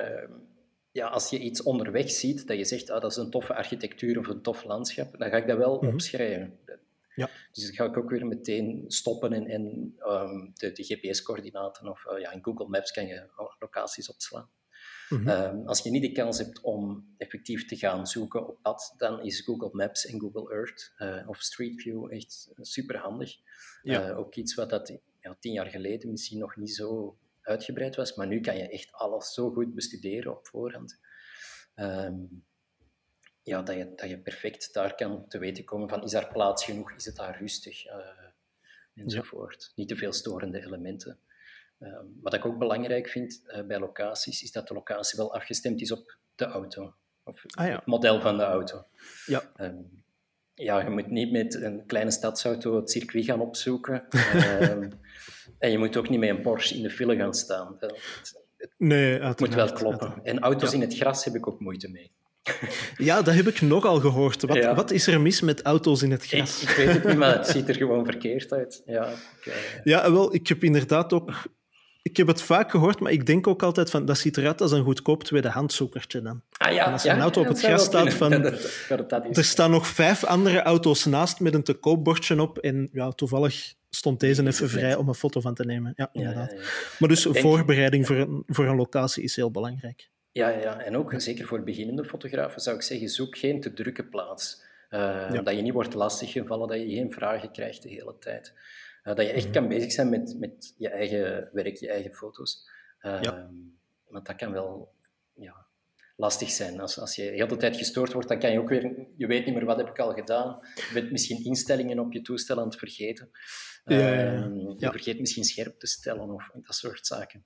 S3: ja, als je iets onderweg ziet, dat je zegt, ah, dat is een toffe architectuur of een tof landschap, dan ga ik dat wel mm -hmm. opschrijven.
S2: Ja.
S3: Dus dan ga ik ook weer meteen stoppen en, en um, de, de GPS-coördinaten of uh, ja, in Google Maps kan je locaties opslaan. Mm -hmm. als je niet de kans hebt om effectief te gaan zoeken op pad, dan is Google Maps en Google Earth uh, of Street View echt super handig. Ja. Uh, ook iets wat dat ja, tien jaar geleden misschien nog niet zo uitgebreid was, maar nu kan je echt alles zo goed bestuderen op voorhand. Um, ja, dat, je, dat je perfect daar kan te weten komen van is daar plaats genoeg, is het daar rustig, uh, enzovoort. Niet te veel storende elementen. Uh, wat ik ook belangrijk vind uh, bij locaties, is dat de locatie wel afgestemd is op de auto. Of ah, ja. het model van de auto.
S2: Ja.
S3: Um, ja, je moet niet met een kleine stadsauto het circuit gaan opzoeken. um, en je moet ook niet met een Porsche in de file gaan staan. Het,
S2: het nee,
S3: moet wel kloppen. En auto's ja. in het gras heb ik ook moeite mee.
S2: Ja, dat heb ik nogal gehoord. Wat, wat is er mis met auto's in het gras?
S3: Ik, ik, weet het niet, maar het ziet er gewoon verkeerd uit. Ja, ik,
S2: ja, wel, ik heb inderdaad ook... Ik heb het vaak gehoord, maar ik denk ook altijd van... Dat ziet eruit als een goedkoop tweedehandszoekertje dan.
S3: Ah, ja,
S2: en als een auto op het gras staat van... er staan nog vijf andere auto's naast met een te koopbordje op. En ja, toevallig stond deze even vrij om een foto van te nemen. Ja, inderdaad. Maar dus voorbereiding voor een, voor een locatie is heel belangrijk.
S3: Ja, ja, en ook zeker voor beginnende fotografen zou ik zeggen, zoek geen te drukke plaats. Uh, Dat je niet wordt lastiggevallen, dat je geen vragen krijgt de hele tijd. Uh, dat je echt mhm. kan bezig zijn met, met je eigen werk, je eigen foto's. Uh, ja. Want dat kan wel ja, lastig zijn. Als, als je de hele tijd gestoord wordt, dan kan je ook weer... Je weet niet meer, wat heb ik al gedaan? Je bent misschien instellingen op je toestel aan het vergeten. Ja, ehm, je vergeet misschien scherp te stellen of dat soort zaken.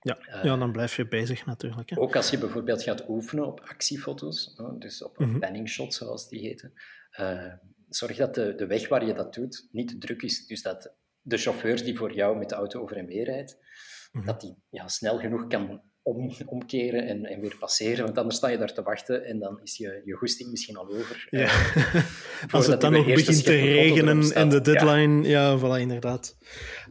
S2: Ja, uh, ja, dan blijf je bezig natuurlijk. Hè.
S3: Ook als je bijvoorbeeld gaat oefenen op actiefoto's, dus op mm -hmm. panning shots zoals die heten, uh, zorg dat de, de weg waar je dat doet niet te druk is. Dus dat de chauffeur die voor jou met de auto over en weer rijdt, mm -hmm. dat die ja, snel genoeg kan om, omkeren en, en, weer passeren, want anders sta je daar te wachten en dan is je, je goesting misschien al over. Ja.
S2: Uh, Als het dan nog begint te regenen en de deadline, ja, ja voilà, inderdaad.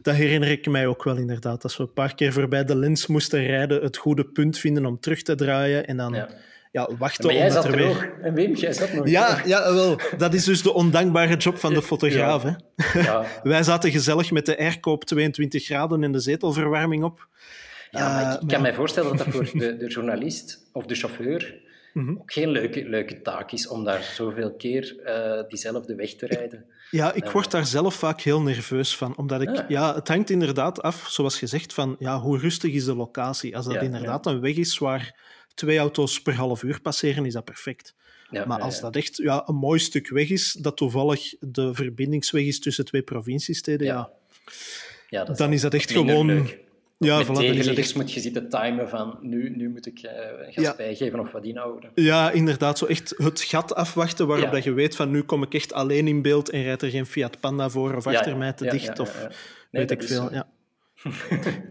S2: Dat herinner ik mij ook wel inderdaad. Als we een paar keer voorbij de lens moesten rijden, het goede punt vinden om terug te draaien en dan... Ja. Ja, wachten
S3: jij zat er weer... En Wim, jij zat nog
S2: ja, ja, wel. Dat is dus de ondankbare job van de fotograaf. Ja. Ja. Wij zaten gezellig met de airco op 22 graden en de zetelverwarming op.
S3: Ja, maar ik, uh, kan mij voorstellen dat dat voor de, de journalist of de chauffeur mm -hmm. ook geen leuke, leuke taak is om daar zoveel keer uh, diezelfde weg te rijden.
S2: Ja, ik word daar zelf vaak heel nerveus van. Omdat ik, ah. ja, het hangt inderdaad af, zoals gezegd, van ja, hoe rustig is de locatie. Als dat ja, inderdaad ja. een weg is waar twee auto's per half uur passeren, is dat perfect. Maar als dat echt ja, een mooi stuk weg is, dat toevallig de verbindingsweg is tussen twee provinciesteden, ja,
S3: Ja. Dat
S2: dan is dat echt gewoon...
S3: leuk.
S2: Ja, voilà,
S3: tegenliggers
S2: echt
S3: moet je zitten timen van nu, nu moet ik eh gas
S2: Ja.
S3: bijgeven of wat inhouden.
S2: Ja, inderdaad. Zo echt het gat afwachten waarop
S3: Ja.
S2: dat je weet van nu kom ik echt alleen in beeld en rijdt er geen Fiat Panda voor of achter mij te dicht of.
S3: Nee,
S2: weet ik veel.
S3: zo.
S2: Ja.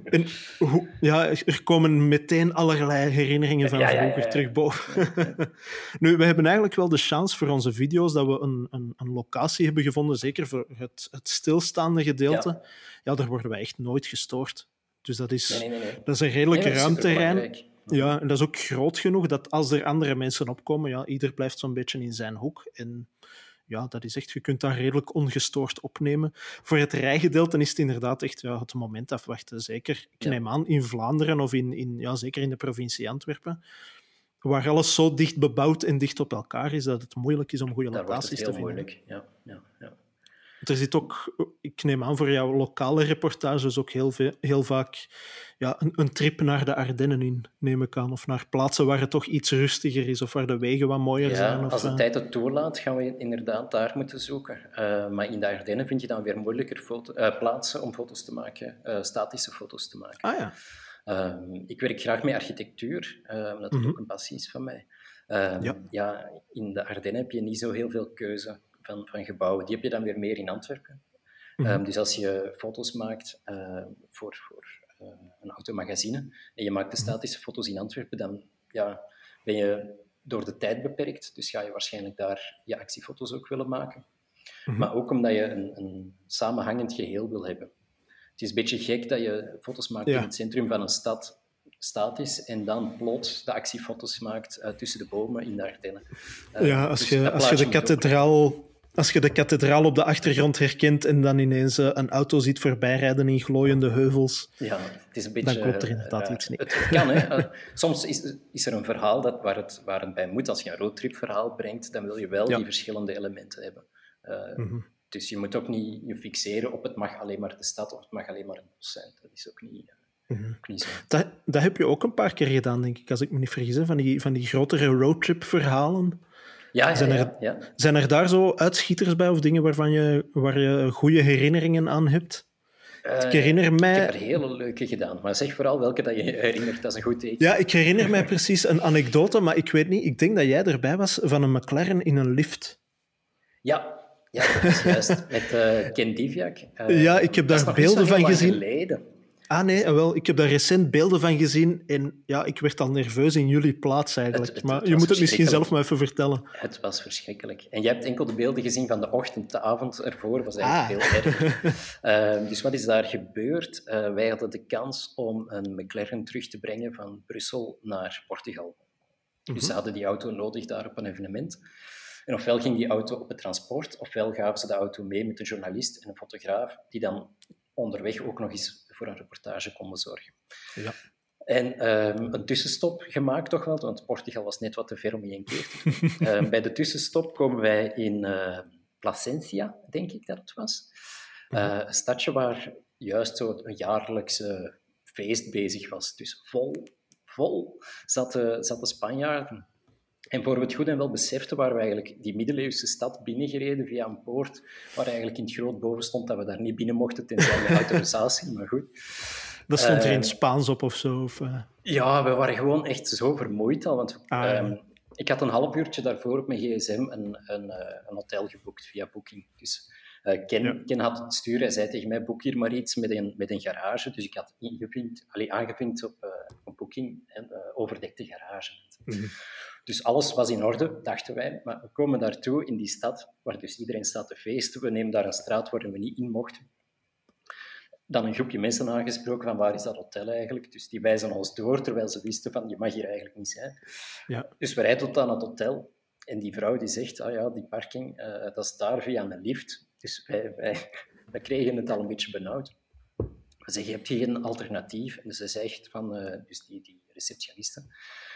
S2: en hoe, ja, er komen meteen allerlei herinneringen van vroeger terug boven. nu, we hebben eigenlijk wel de chance voor onze video's dat we een, een, een locatie hebben gevonden, zeker voor het, het stilstaande gedeelte. Ja.
S3: Ja.
S2: daar worden wij echt nooit gestoord. Dus dat is,
S3: Nee, nee, nee. nee.
S2: dat is een redelijk
S3: dat is
S2: ruim terrein.
S3: superbelangrijk.
S2: Ja, en dat is ook groot genoeg dat als er andere mensen opkomen, ja, ieder blijft zo'n beetje in zijn hoek. En ja, dat is echt, je kunt dat redelijk ongestoord opnemen. Voor het rijgedeelte is het inderdaad echt ja, het moment afwachten. Zeker, ik
S3: Ja.
S2: neem aan, in Vlaanderen of in, in, ja, zeker in de provincie Antwerpen, waar alles zo dicht bebouwd en dicht op elkaar is, dat het moeilijk is om goede
S3: Daar
S2: locaties
S3: heel
S2: te vinden.
S3: moeilijk. Ja, ja, ja.
S2: Er zit ook, ik neem aan voor jouw lokale reportages ook heel, veel, heel vaak ja, een, een trip naar de Ardennen in, neem ik aan. Of naar plaatsen waar het toch iets rustiger is of waar de wegen wat mooier zijn. Of,
S3: als de
S2: eh,
S3: tijd het toelaat, gaan we inderdaad daar moeten zoeken. Eh, maar in de Ardennen vind je dan weer moeilijker foto- eh, plaatsen om foto's te maken, statische foto's te maken.
S2: Ah ja.
S3: Ehm, ik werk graag met architectuur, omdat het
S2: Mhm.
S3: ook een passie is van mij. Ehm,
S2: Ja.
S3: ja. in de Ardennen heb je niet zo heel veel keuze van, van gebouwen. Die heb je dan weer meer in Antwerpen.
S2: Mhm.
S3: Ehm, dus als je foto's maakt eh, voor, voor eh, een automagazine en je maakt de
S2: Mhm.
S3: statische foto's in Antwerpen, dan ja, ben je door de tijd beperkt. Dus ga je waarschijnlijk daar je actiefoto's ook willen maken.
S2: Mhm.
S3: Maar ook omdat je een, een samenhangend geheel wil hebben. Het is een beetje gek dat je foto's maakt
S2: Ja.
S3: in het centrum van een stad statisch en dan plots de actiefoto's maakt eh, tussen de bomen in de Ardennen.
S2: Ja, als
S3: dus
S2: je, als je de kathedraal... Als je de kathedraal op de achtergrond herkent en dan ineens eh, een auto ziet voorbijrijden in glooiende heuvels.
S3: Ja, het is een beetje...
S2: klopt er inderdaad iets niet.
S3: Het, kan, hè. Eh, Soms is, is er een verhaal dat, waar, het, waar het bij moet. Als je een roadtrip-verhaal brengt, dan wil je wel
S2: Ja.
S3: die verschillende elementen hebben. Eh,
S2: Mhm.
S3: Dus je moet ook niet je fixeren op het mag alleen maar de stad of het mag alleen maar het bos zijn. Dat is ook niet,
S2: Mhm.
S3: ook niet zo.
S2: Dat, dat heb je ook een paar keer gedaan, denk ik, als ik me niet vergis. hè, Van die, van die grotere roadtrip-verhalen.
S3: Ja,
S2: Zijn er-
S3: ja.
S2: Zijn er daar zo uitschieters bij of dingen waarvan je, waar je goede herinneringen aan hebt?
S3: Eh,
S2: ik herinner
S3: Ik
S2: mij...
S3: heb er hele leuke gedaan, maar zeg vooral welke dat je herinnert. Dat is een goed teken.
S2: Ja, ik herinner mij precies een anekdote, maar ik weet niet. Ik denk dat jij erbij was van een McLaren in een lift.
S3: Ja, ja dat is juist. Met eh, Ken Diviak. Eh,
S2: Ja, ik heb daar beelden van gezien.
S3: geleden.
S2: Ah nee, eh, wel, ik heb daar recent beelden van gezien en ja, ik werd al nerveus in jullie plaats eigenlijk.
S3: Het- het-
S2: maar
S3: het
S2: je moet het misschien zelf maar even vertellen.
S3: Het was verschrikkelijk. En jij hebt enkel de beelden gezien van de ochtend. De avond ervoor was eigenlijk
S2: Ah.
S3: veel erger. Eh, dus wat is daar gebeurd? Eh, wij hadden de kans om een McLaren terug te brengen van Brussel naar Portugal. Dus ze hadden die auto nodig daar op een evenement. En ofwel ging die auto op het transport, ofwel gaven ze de auto mee met een journalist en een fotograaf, die dan onderweg ook nog eens voor een reportage konden zorgen.
S2: Ja.
S3: En ehm, een tussenstop gemaakt toch wel, want Portugal was net wat te ver om je een keer. Ehm, bij de tussenstop komen wij in eh, Placencia, denk ik dat het was. Eh, een stadje waar juist zo een jaarlijkse feest bezig was. Dus vol, vol zaten, zaten Spanjaarden. En voor we het goed en wel beseften, waren we eigenlijk die middeleeuwse stad binnengereden via een poort, waar eigenlijk in het groot boven stond dat we daar niet binnen mochten, tenzij met autorisatie, maar goed.
S2: Dat stond er in het Spaans op of zo. Of, eh,
S3: Ja, we waren gewoon echt zo vermoeid al. Want
S2: Ah,
S3: ehm, ik had een half uurtje daarvoor op mijn gsm een, een, eh, een hotel geboekt via Booking. Dus eh, Ken,
S2: Ja.
S3: Ken had het stuur. Hij zei tegen mij, boek hier maar iets met een, met een garage. Dus ik had ingevinkt, allee, aangevinkt op, eh, op Booking en eh, overdekte garage.
S2: Mhm.
S3: Dus alles was in orde, dachten wij. Maar we komen daartoe in die stad, waar dus iedereen staat te feesten. We nemen daar een straat waar we niet in mochten. Dan een groepje mensen aangesproken van waar is dat hotel eigenlijk. Dus die wijzen ons door, terwijl ze wisten van je mag hier eigenlijk niet zijn.
S2: ja.
S3: Dus we rijden tot aan het hotel. En die vrouw die zegt, ah ja, die parking, eh, dat is daar via een lift. Dus wij, wij, wij kregen het al een beetje benauwd. We zeggen, je hebt geen alternatief. En ze zegt van, eh, dus die, die receptioniste,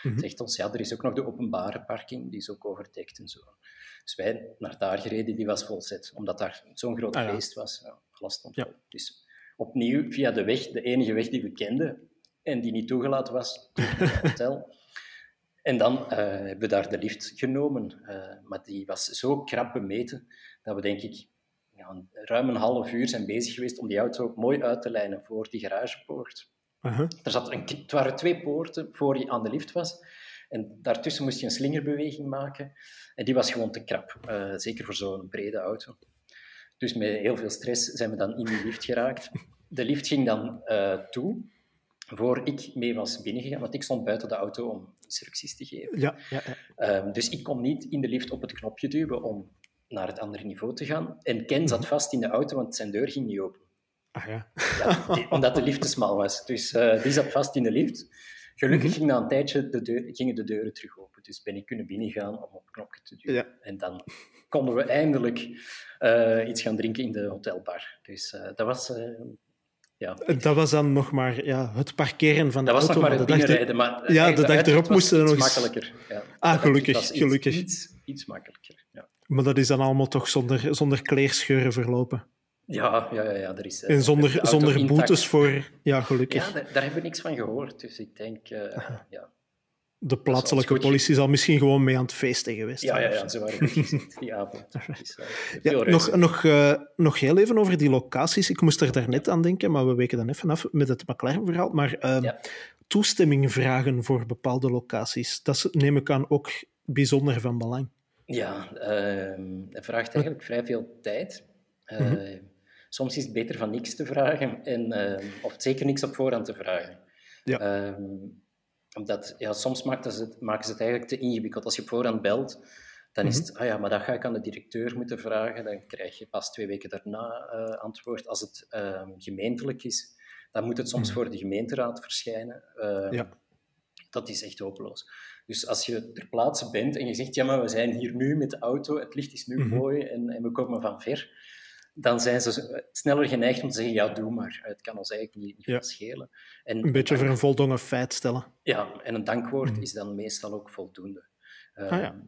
S2: Mhm.
S3: zegt ons, ja, er is ook nog de openbare parking, die is ook overdekt en zo. Dus wij naar daar gereden, die was volzet, omdat daar zo'n groot
S2: Ah, ja.
S3: feest was. Ja, alles stond
S2: Ja.
S3: vol. Dus opnieuw via de weg, de enige weg die we kenden en die niet toegelaten was, terug naar het hotel. En dan hebben we daar de lift genomen. maar die was zo krap bemeten dat we denk ik ja, ruim een half uur zijn bezig geweest om die auto mooi uit te lijnen voor die garagepoort. Er zat een, het waren twee poorten voor je aan de lift was. En daartussen moest je een slingerbeweging maken. En die was gewoon te krap. Uh, zeker voor zo'n brede auto. Dus met heel veel stress zijn we dan in die lift geraakt. De lift ging dan uh, toe, voor ik mee was binnengegaan. Want ik stond buiten de auto om instructies te geven.
S2: Ja, ja, ja.
S3: Um, dus ik kon niet in de lift op het knopje duwen om naar het andere niveau te gaan. En Ken zat mhm. vast in de auto, want zijn deur ging niet open.
S2: Ah, ja.
S3: ja omdat de lift te smal was. Dus uh, die zat vast in de lift. Gelukkig mm -hmm. ging na een tijdje de deur, gingen de deuren terug open. Dus ben ik kunnen binnengaan om op het knopje te duwen. Ja. En dan konden we eindelijk uh, iets gaan drinken in de hotelbar. Dus uh, dat was... ja.
S2: Dat was dan nog maar ja, het parkeren van de
S3: dat
S2: auto.
S3: Dat was nog maar het binnenrijden. Maar
S2: ja, de dag erop moesten we nog
S3: iets... makkelijker. Ja.
S2: Ah, gelukkig. Iets, gelukkig.
S3: Iets, iets makkelijker, ja.
S2: Maar dat is dan allemaal toch zonder, zonder kleerscheuren verlopen?
S3: Ja, ja, ja, ja er is...
S2: En zonder, zonder boetes voor... Ja, gelukkig.
S3: Ja, daar, daar hebben we niks van gehoord. Dus ik denk... Uh, ja.
S2: De plaatselijke politie zal misschien gewoon mee aan het feesten geweest
S3: ja, ja, ja, ze waren gezien die avond. Dus, uh,
S2: ja, nog, nog, uh, nog heel even over die locaties. Ik moest er daarnet aan denken, maar we weken dan even af met het McLaren-verhaal. Maar uh, ja. toestemming vragen voor bepaalde locaties, dat neem ik aan ook bijzonder van belang.
S3: Ja, het vraagt eigenlijk vrij veel tijd. -hmm soms is het beter van niks te vragen, en, uh, of zeker niks op voorhand te vragen. Ja. Um, omdat ja, soms maken ze, het, maken ze het eigenlijk te ingewikkeld. Als je op voorhand belt, dan is mhm. het, ah ja, maar dat ga ik aan de directeur moeten vragen. Dan krijg je pas twee weken daarna uh, antwoord. Als het uh, gemeentelijk is, dan moet het soms mm. voor de gemeenteraad verschijnen. Uh, ja. Dat is echt hopeloos. Dus als je ter plaatse bent en je zegt, ja, maar we zijn hier nu met de auto, het licht is nu mm -hmm. mooi en, en we komen van ver, dan zijn ze sneller geneigd om te zeggen, ja, doe maar. Het kan ons eigenlijk niet, niet ja. schelen.
S2: En een beetje voor een voldongen feit stellen.
S3: Ja, en een dankwoord mm. is dan meestal ook voldoende. Uh, ah, ja.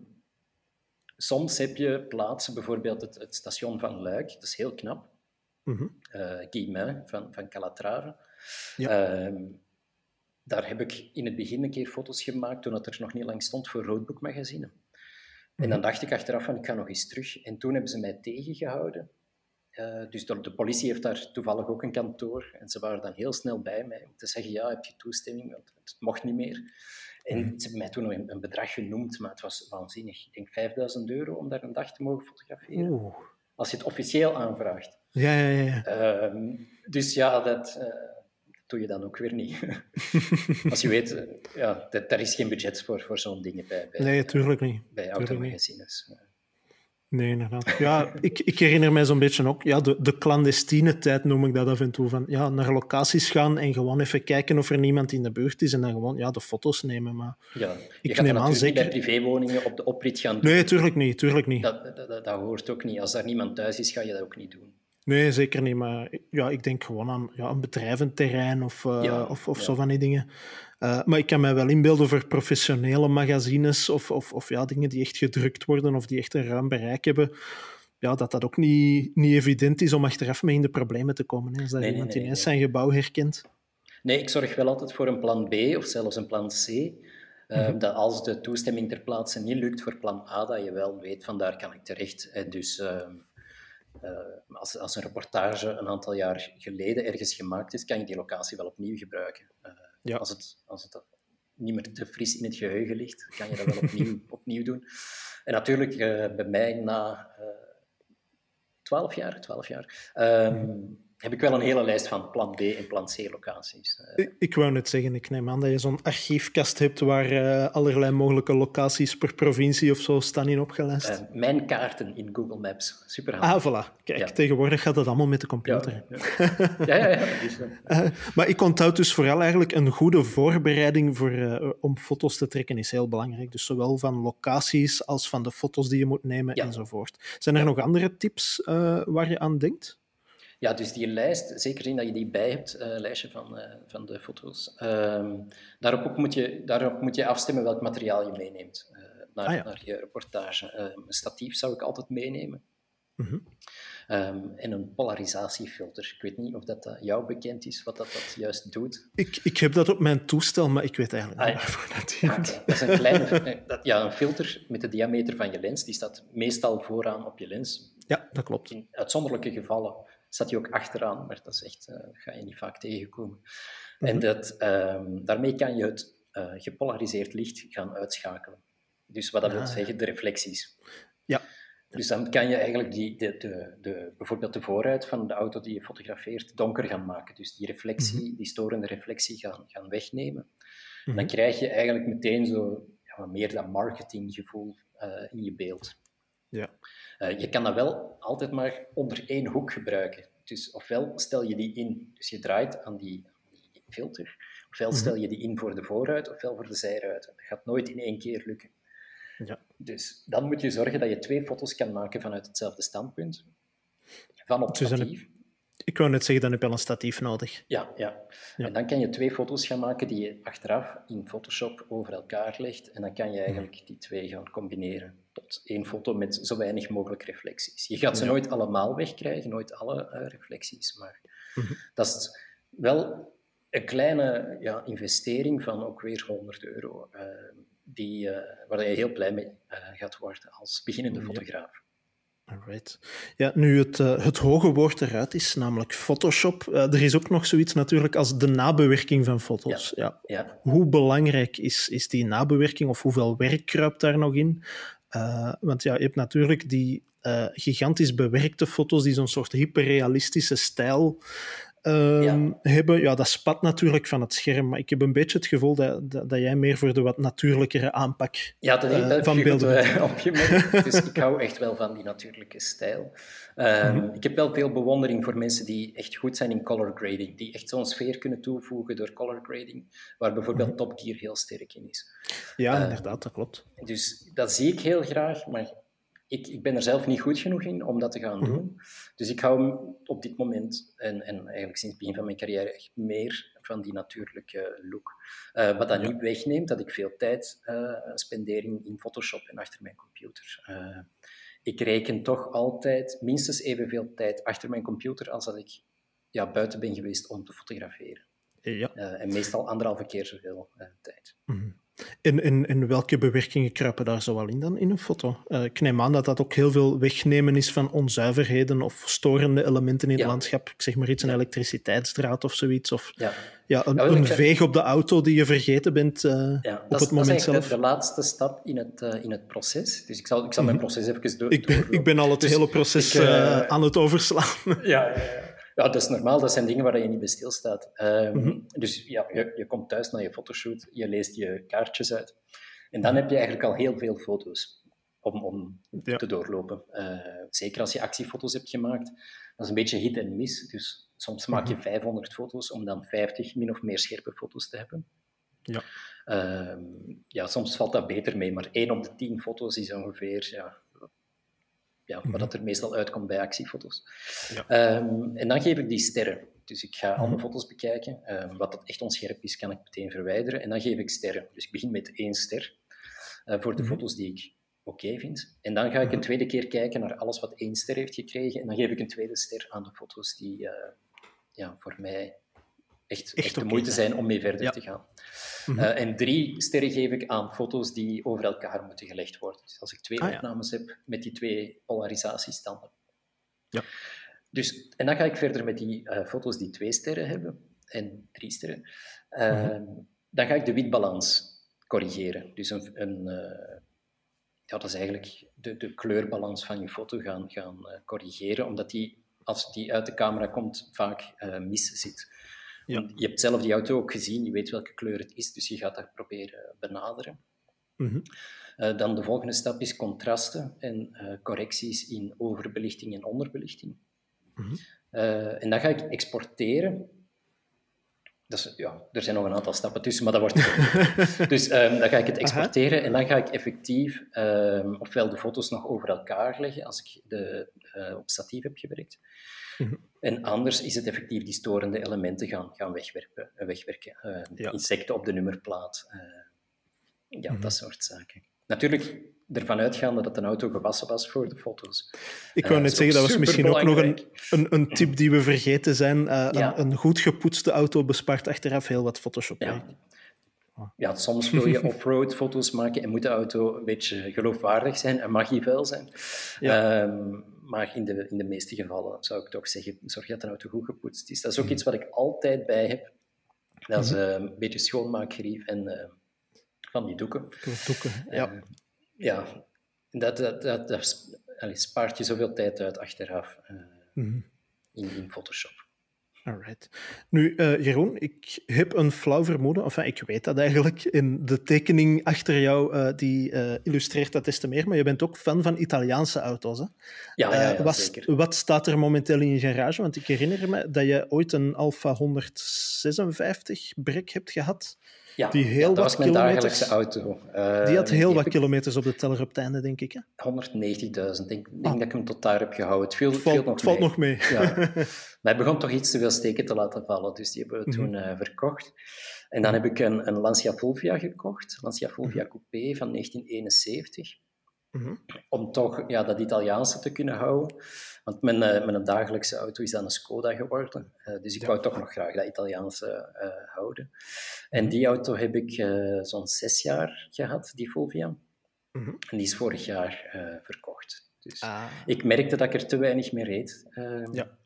S3: Soms heb je plaatsen, bijvoorbeeld het, het, station van Luik, dat is heel knap. Mm -hmm. uh, van, van Calatrava. Ja. Uh, daar heb ik in het begin een keer foto's gemaakt toen het er nog niet lang stond voor Roadbook magazine. En dan mhm. dacht ik achteraf van, ik ga nog eens terug. En toen hebben ze mij tegengehouden. Uh, dus de, de, politie heeft daar toevallig ook een kantoor. En ze waren dan heel snel bij mij om te zeggen, ja, heb je toestemming? Want het mocht niet meer. En mhm. ze hebben mij toen nog een, een, bedrag genoemd, maar het was waanzinnig. Ik denk 5000 euro om daar een dag te mogen fotograferen. Oeh. Als je het officieel aanvraagt.
S2: Ja, ja, ja.
S3: Uh, dus ja, dat, uh, doe je dan ook weer niet. Als je weet, uh, ja, dat, daar is geen budget voor, voor zo'n dingen bij, bij,
S2: nee, tuurlijk niet.
S3: bij automagazines.
S2: Nee, inderdaad. Ja, ik, ik herinner mij zo'n beetje ook ja, de, de clandestine tijd, noem ik dat af en toe. Van, ja, naar locaties gaan en gewoon even kijken of er niemand in de buurt is en dan gewoon ja, de foto's nemen. Maar
S3: ja, ik neem aan zeker... bij privéwoningen op de oprit gaan
S2: doen. Nee, tuurlijk niet. Tuurlijk niet.
S3: Dat, dat, dat, dat, hoort ook niet. Als daar niemand thuis is, ga je dat ook niet doen.
S2: Nee, zeker niet. Maar ja, ik denk gewoon aan ja, een bedrijventerrein of, uh, ja, of, of zo van die dingen. Uh, maar ik kan mij wel inbeelden voor professionele magazines of, of, of ja, dingen die echt gedrukt worden of die echt een ruim bereik hebben. Ja, dat dat ook niet, niet evident is om achteraf mee in de problemen te komen. Hè, als dat nee, iemand nee, nee, ineens zijn gebouw herkent.
S3: Nee, ik zorg wel altijd voor een plan B of zelfs een plan C. Uh, mm-hmm. Dat als de toestemming ter plaatse niet lukt voor plan A, dat je wel weet van daar kan ik terecht. En dus uh, als, als een reportage een aantal jaar geleden ergens gemaakt is, kan je die locatie wel opnieuw gebruiken. Ja. Als, het, als het niet meer te fris in het geheugen ligt, kan je dat wel opnieuw, opnieuw doen. En natuurlijk, uh, bij mij na 12 jaar, 12 jaar um, heb ik wel een hele lijst van plan B en plan C locaties.
S2: Eh, ik, ik wou net zeggen, ik neem aan dat je zo'n archiefkast hebt waar uh, allerlei mogelijke locaties per provincie of zo staan in opgelijst. Uh,
S3: mijn kaarten in Google Maps, super
S2: handig. Ah, voilà. Kijk, tegenwoordig gaat dat allemaal met de computer.
S3: Ja, ja, ja. ja, ja
S2: maar ik onthoud dus vooral eigenlijk een goede voorbereiding voor, om foto's te trekken is heel belangrijk. Dus zowel van locaties als van de foto's die je moet nemen enzovoort. Zijn er nog andere tips waar je aan denkt?
S3: Ja, dus die lijst, zeker zien dat je die bij hebt, uh, lijstje van, uh, van de foto's. Uh, daarop, ook moet je, daarop moet je afstemmen welk materiaal je meeneemt uh, naar, ah, ja. naar je reportage. Ehm, een statief zou ik altijd meenemen. Mm Ehm, en een polarisatiefilter. Ik weet niet of dat, jou bekend is, wat dat, dat juist doet.
S2: Ik, ik heb dat op mijn toestel, maar ik weet eigenlijk niet ah, waarvoor dat dient.
S3: dat is een kleine dat, ja, een filter met de diameter van je lens. Die staat meestal vooraan op je lens.
S2: Ja, dat klopt.
S3: In uitzonderlijke gevallen staat hij ook achteraan, maar dat is echt, uh, ga je niet vaak tegenkomen. En mhm. dat, um, daarmee kan je het uh, gepolariseerd licht gaan uitschakelen. Dus wat dat wil ah. zeggen, de reflecties.
S2: Ja.
S3: Dus dan kan je eigenlijk die, de, de, de, bijvoorbeeld de vooruit van de auto die je fotografeert donker gaan maken. Dus die reflectie, mhm. die storende reflectie gaan, gaan wegnemen. Dan mhm. krijg je eigenlijk meteen zo ja, meer dat marketinggevoel uh, in je beeld.
S2: Ja.
S3: Uh, je kan dat wel altijd maar onder één hoek gebruiken. Dus ofwel stel je die in, dus je draait aan die, die filter, ofwel mhm. stel je die in voor de vooruit, ofwel voor de zijruit. Dat gaat nooit in één keer lukken.
S2: Ja.
S3: Dus dan moet je zorgen dat je twee foto's kan maken vanuit hetzelfde standpunt. Van op.
S2: Ik wou net zeggen, dan heb je al een statief nodig.
S3: Ja, ja, ja. En dan kan je twee foto's gaan maken die je achteraf in Photoshop over elkaar legt. En dan kan je eigenlijk die twee gaan combineren tot één foto met zo weinig mogelijk reflecties. Je gaat ze nooit allemaal wegkrijgen, nooit alle uh, reflecties, maar mhm. dat is wel een kleine ja, investering van ook weer 100 euro. Uh, die, uh, waar je heel blij mee gaat worden als beginnende fotograaf.
S2: Alright. Ja, nu het, uh, het hoge woord eruit is, namelijk Photoshop. er is ook nog zoiets natuurlijk als de nabewerking van foto's.
S3: Ja. ja.
S2: Hoe belangrijk is, is die nabewerking of hoeveel werk kruipt daar nog in? want ja, je hebt natuurlijk die gigantisch bewerkte foto's die zo'n soort hyperrealistische stijl Ehm, hebben, ja, dat spat natuurlijk van het scherm. Maar ik heb een beetje het gevoel dat, dat, jij meer voor de wat natuurlijkere aanpak
S3: ja, dat, uh, dat van beelden. Uh, opgemerkt. dus ik hou echt wel van die natuurlijke stijl. Um, mm Ik heb wel veel bewondering voor mensen die echt goed zijn in color grading. Die echt zo'n sfeer kunnen toevoegen door color grading. Waar bijvoorbeeld mm Top Gear heel sterk in is.
S2: Ja, uh, inderdaad, dat klopt.
S3: Dus dat zie ik heel graag. Maar ik, ik ben er zelf niet goed genoeg in om dat te gaan mhm. doen. Dus ik hou op dit moment, en, en eigenlijk sinds het begin van mijn carrière, echt meer van die natuurlijke look. Uh, wat dat niet wegneemt dat ik veel tijd uh, spendeer in, Photoshop en achter mijn computer. Uh, ik reken toch altijd minstens evenveel tijd achter mijn computer als dat ik ja, buiten ben geweest om te fotograferen.
S2: Ja.
S3: en meestal anderhalve keer zoveel tijd.
S2: Mm en, en, welke bewerkingen kruipen daar zoal in dan in een foto? Uh, ik neem aan dat dat ook heel veel wegnemen is van onzuiverheden of storende elementen in het landschap. Ik zeg maar iets, een elektriciteitsdraad of zoiets. Of
S3: ja.
S2: Ja, een, een veeg op de auto die je vergeten bent uh,
S3: ja,
S2: op het moment
S3: dat is
S2: zelf.
S3: De, de laatste stap in het, uh, in het proces. Dus ik zal, ik zal mijn mhm. proces even door.
S2: Ik ben, ik ben al het dus hele proces ik, aan het overslaan.
S3: ja, ja, dat is normaal. Dat zijn dingen waar je niet bij stilstaat. Um, Dus ja, je, je komt thuis naar je fotoshoot, je leest je kaartjes uit. En dan heb je eigenlijk al heel veel foto's om, om te doorlopen. Uh, zeker als je actiefoto's hebt gemaakt. Dat is een beetje hit en miss. Dus soms maak je 500 mhm. foto's om dan 50 min of meer scherpe foto's te hebben.
S2: Ja.
S3: Uh, ja, soms valt dat beter mee, maar 1 op de 10 foto's is ongeveer ja, ja, wat dat er meestal uitkomt bij actiefoto's. Ja. Ehm, en dan geef ik die sterren. Dus ik ga alle mhm. foto's bekijken. Um, wat dat echt onscherp is, kan ik meteen verwijderen. En dan geef ik sterren. Dus ik begin met één ster uh, voor de mhm. foto's die ik oké vind. En dan ga ik een mhm. tweede keer kijken naar alles wat één ster heeft gekregen. En dan geef ik een tweede ster aan de foto's die uh, ja, voor mij echt, echt, de moeite zijn om mee verder te gaan. Mhm. Eh, en drie sterren geef ik aan foto's die over elkaar moeten gelegd worden. Dus als ik twee ah, opnames heb met die twee polarisatiestanden.
S2: Ja.
S3: Dus, en dan ga ik verder met die uh, foto's die twee sterren hebben en drie sterren. Uh, Dan ga ik de witbalans corrigeren. Dus een, een ja, dat is eigenlijk de, de kleurbalans van je foto gaan, gaan corrigeren, omdat die, als die uit de camera komt, vaak mis zit. Ja. Je hebt zelf die auto ook gezien, je weet welke kleur het is, dus je gaat dat proberen benaderen.
S2: Mm
S3: dan de volgende stap is contrasten en uh, correcties in overbelichting en onderbelichting.
S2: Mm -hmm.
S3: uh, en dan ga ik exporteren. Ja, er zijn nog een aantal stappen tussen, maar dat wordt... dus um, dan ga ik het exporteren Aha. en dan ga ik effectief um, ofwel de foto's nog over elkaar leggen, als ik de, uh, op statief heb gewerkt,
S2: Mhm.
S3: En anders is het effectief die storende elementen gaan, gaan wegwerpen, wegwerken. Uh, Insecten op de nummerplaat. Uh, ja, mhm. dat soort zaken. Natuurlijk ervan uitgaande dat een auto gewassen was voor de foto's.
S2: Ik wou
S3: Uh,
S2: net zeggen, dat was misschien ook nog een, een, een tip die we vergeten zijn. Uh,
S3: Ja.
S2: een, een goed gepoetste auto bespaart achteraf heel wat Photoshop.
S3: Ja. Ja, soms wil je off-road foto's maken en moet de auto een beetje geloofwaardig zijn en mag die vuil zijn.
S2: Ja.
S3: Ehm, maar in de, in de meeste gevallen zou ik toch zeggen, zorg dat een auto goed gepoetst is. Dat is ook
S2: Mhm.
S3: iets wat ik altijd bij heb. Dat is eh, een beetje schoonmaakgerief en eh, van die doeken.
S2: Doeken, ja.
S3: Eh, ja, dat, dat, dat, dat allee, spaart je zoveel tijd uit achteraf eh,
S2: Mhm.
S3: in, in Photoshop.
S2: Alright. Nu, eh, Jeroen, ik heb een flauw vermoeden, enfin, ik weet dat eigenlijk. In de tekening achter jou, eh, die illustreert dat des te meer, maar je bent ook fan van Italiaanse auto's. Hè?
S3: Ja, ja, ja
S2: wat,
S3: zeker.
S2: wat staat er momenteel in je garage? Want ik herinner me dat je ooit een Alfa 156 brek hebt gehad.
S3: Ja,
S2: die heel
S3: ja, dat
S2: wat
S3: was mijn
S2: kilometers-
S3: dagelijkse auto. Eh,
S2: Die had heel
S3: die
S2: wat kilometers op de teller op het einde, denk ik. Hè?
S3: 190.000. Ik denk, denk
S2: Ah.
S3: dat ik hem tot daar heb gehouden. Het viel,
S2: Het
S3: viel
S2: valt,
S3: nog
S2: het valt
S3: mee.
S2: nog mee.
S3: Ja. Maar hij begon toch iets te veel steken te laten vallen, dus die hebben we
S2: Mhm.
S3: toen eh, verkocht. En dan heb ik een, een Lancia Fulvia gekocht, Lancia Fulvia Coupé van 1971,
S2: Mhm.
S3: om toch ja, dat Italiaanse te kunnen houden. Want mijn, eh, mijn dagelijkse auto is dan een Skoda geworden, Eh, dus ik
S2: Ja.
S3: wou toch nog graag dat Italiaanse eh, houden. En
S2: Mhm.
S3: die auto heb ik zo'n zes jaar gehad, die Fulvia.
S2: Mhm.
S3: En die is vorig jaar verkocht. Dus
S2: Ah.
S3: ik merkte dat ik er te weinig mee reed. Ehm,
S2: Ja.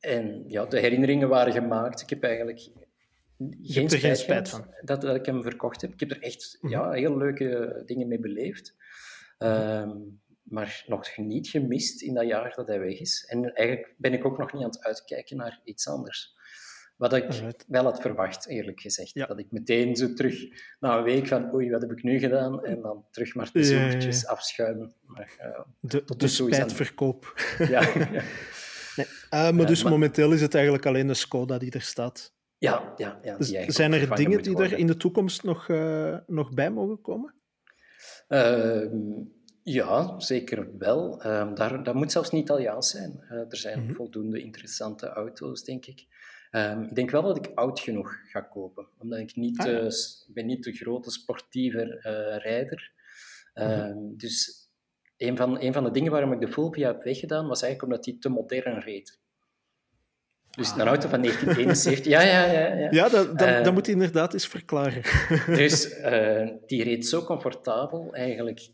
S3: En ja, de herinneringen waren gemaakt. Ik heb eigenlijk geen spijt, gehad Dat, dat ik hem verkocht heb. Ik heb er echt
S2: Mhm.
S3: ja, heel leuke dingen mee beleefd. Ehm, maar nog niet gemist in dat jaar dat hij weg is. En eigenlijk ben ik ook nog niet aan het uitkijken naar iets anders. Wat ik wel had verwacht, eerlijk gezegd.
S2: Ja.
S3: Dat ik meteen zo terug, na een week van oei, wat heb ik nu gedaan? En dan terug maar de
S2: Ja, ja, ja.
S3: zomertjes afschuimen. Maar, eh,
S2: De,
S3: Tot
S2: de spijtverkoop.
S3: ja.
S2: Nee. Ah, maar
S3: Ja,
S2: dus
S3: maar-
S2: momenteel is het eigenlijk alleen de Skoda die er staat.
S3: Ja, ja, ja.
S2: Dus zijn er dingen die er in de toekomst nog, eh, nog bij mogen komen?
S3: Ehm, ja, zeker wel. Ehm, daar, dat moet zelfs niet Italiaans zijn. Eh, er zijn
S2: Mhm.
S3: voldoende interessante auto's, denk ik. Ehm, ik denk wel dat ik oud genoeg ga kopen, omdat ik niet,
S2: Ah, ja.
S3: eh, ben niet de grote sportieve eh, rijder. Ehm, Dus een van, een van de dingen waarom ik de Fulvia heb weggedaan, was eigenlijk omdat die te modern reed. Dus een auto van 1971, ja, ja, ja. ja.
S2: Ja, dat, dat,
S3: Eh,
S2: dat moet je inderdaad eens verklaren.
S3: Dus eh, die reed zo comfortabel eigenlijk.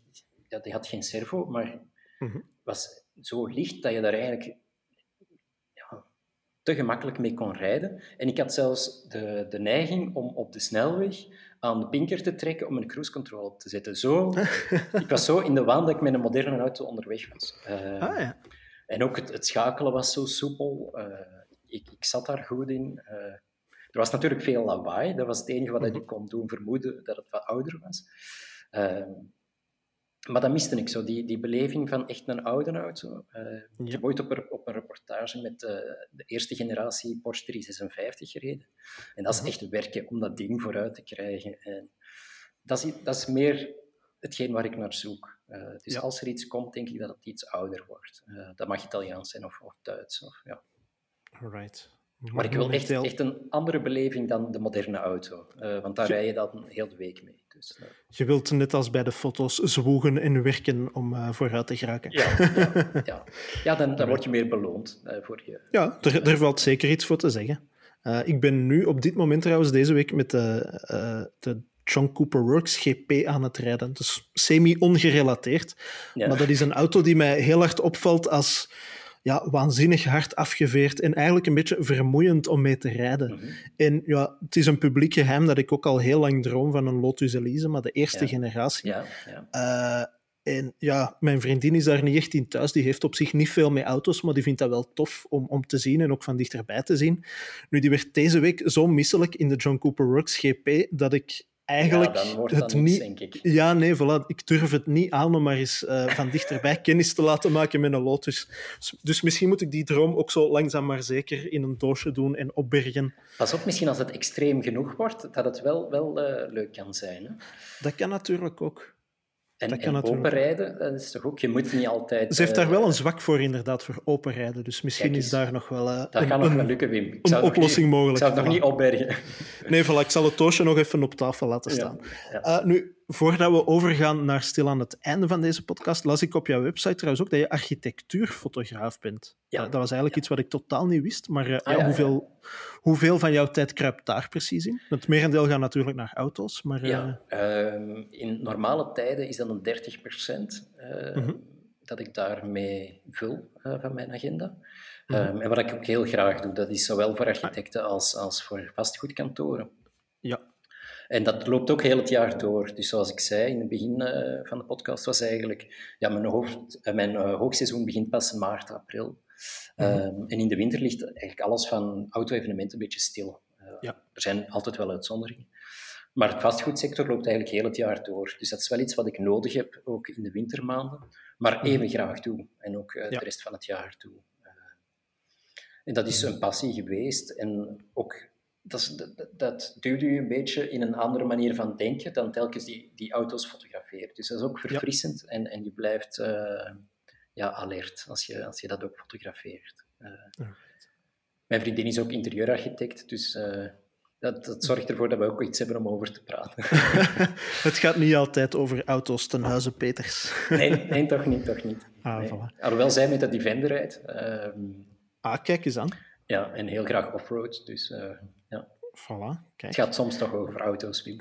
S3: Ja, die had geen servo, maar
S2: Mhm.
S3: was zo licht dat je daar eigenlijk ja, te gemakkelijk mee kon rijden. En ik had zelfs de, de neiging om op de snelweg aan de pinker te trekken om een cruise control op te zetten. Zo, ik was zo in de waan dat ik met een moderne auto onderweg was. Eh,
S2: Ah ja.
S3: en ook het, het schakelen was zo soepel. Ik, ik zat daar goed in. Eh, er was natuurlijk veel lawaai. Dat was het enige wat
S2: Mhm.
S3: ik kon doen vermoeden dat het wat ouder was. Eh, maar dat miste ik zo, die, die beleving van echt een oude auto. Eh, Ik heb ooit op een, op een reportage met eh, de eerste generatie Porsche 356 gereden. En dat is
S2: Mhm.
S3: echt werken om dat ding vooruit te krijgen. En dat, is, dat is meer hetgeen waar ik naar zoek. Dus
S2: Ja.
S3: als er iets komt, denk ik dat het iets ouder wordt. Dat mag Italiaans zijn of, of Duits. Of, ja.
S2: Alright.
S3: Maar ik wil echt, echt een andere beleving dan de moderne auto. Eh, want daar rij je dan heel de week mee. Dus, eh,
S2: Je wilt net als bij de foto's zwoegen en werken om eh, vooruit te geraken.
S3: ja, ja, ja. ja, dan, dan word je meer beloond eh, voor je.
S2: Ja, er, er valt zeker iets voor te zeggen. Eh, ik ben nu op dit moment trouwens deze week met de, eh, de John Cooper Works GP aan het rijden. Dus semi-ongerelateerd.
S3: Ja.
S2: Maar dat is een auto die mij heel hard opvalt als ja, waanzinnig hard afgeveerd en eigenlijk een beetje vermoeiend om mee te rijden.
S3: Mhm.
S2: En ja, het is een publiek geheim dat ik ook al heel lang droom van een Lotus Elise, maar de eerste
S3: Ja.
S2: generatie.
S3: Ja, ja.
S2: Eh, en ja, mijn vriendin is daar niet echt in thuis. Die heeft op zich niet veel met auto's, maar die vindt dat wel tof om, om te zien en ook van dichterbij te zien. Nu, die werd deze week zo misselijk in de John Cooper Works GP dat ik eigenlijk
S3: ja, dan wordt
S2: het niet...
S3: denk ik.
S2: Ja, nee, voilà. Ik durf het niet aan om maar eens eh, van dichterbij kennis te laten maken met een Lotus. Dus, dus misschien moet ik die droom ook zo langzaam maar zeker in een doosje doen en opbergen.
S3: Pas op, misschien als het extreem genoeg wordt, dat het wel, wel eh, leuk kan zijn. Hè?
S2: Dat kan natuurlijk ook.
S3: En,
S2: Dat kan
S3: en openrijden, dat is toch ook... Je moet niet altijd...
S2: Ze heeft daar
S3: eh,
S2: wel een zwak voor, inderdaad, voor openrijden. Dus misschien is daar nog wel eh,
S3: Dat
S2: een,
S3: gaat nog wel lukken, Wim. Ik
S2: een oplossing
S3: niet,
S2: mogelijk.
S3: Ik zou het nog niet opbergen.
S2: Nee, voilà, ik zal het doosje nog even op tafel laten staan.
S3: Ja, ja.
S2: Eh, nu, voordat we overgaan naar stil aan het einde van deze podcast, las ik op jouw website trouwens ook dat je architectuurfotograaf bent. Ja. dat was eigenlijk iets wat ik totaal niet wist. Maar uh, ja, hoeveel, hoeveel van jouw tijd kruipt daar precies in? Het merendeel gaat natuurlijk naar auto's. Maar,
S3: ja, uh... in normale tijden is dat een 30 procent uh, mm dat ik daarmee vul van mijn agenda. Mhm. Um, en wat ik ook heel graag doe, dat is zowel voor architecten als, als voor vastgoedkantoren.
S2: Ja.
S3: En dat loopt ook heel het jaar door. Dus zoals ik zei in het begin uh, van de podcast, was eigenlijk... Ja, mijn, hoofd, uh, mijn uh, hoogseizoen begint pas maart, april. Mhm. Um, en in de winter ligt eigenlijk alles van auto-evenementen een beetje stil.
S2: Ja.
S3: Er zijn altijd wel uitzonderingen. Maar het vastgoedsector loopt eigenlijk heel het jaar door. Dus dat is wel iets wat ik nodig heb, ook in de wintermaanden. Maar mhm. even graag doe. En ook de rest van het jaar doe. En dat is een passie geweest. En ook, dat, dat, dat duwde je een beetje in een andere manier van denken dan telkens die, die auto's fotograferen. Dus dat is ook verfrissend en, en je blijft uh, ja, alert als je, als je dat ook fotografeert. Uh, mijn vriendin is ook interieurarchitect, dus uh, dat, dat, zorgt ervoor dat we ook iets hebben om over te praten.
S2: het gaat niet altijd over auto's ten huize Peters.
S3: nee, nee, toch niet, toch niet.
S2: Ah, nee. voilà.
S3: Alhoewel zij met dat Defender rijdt. Ehm,
S2: Ah, kijk eens aan.
S3: Ja, en heel graag offroad. Dus ja.
S2: Voilà, kijk.
S3: Het gaat soms toch over auto's.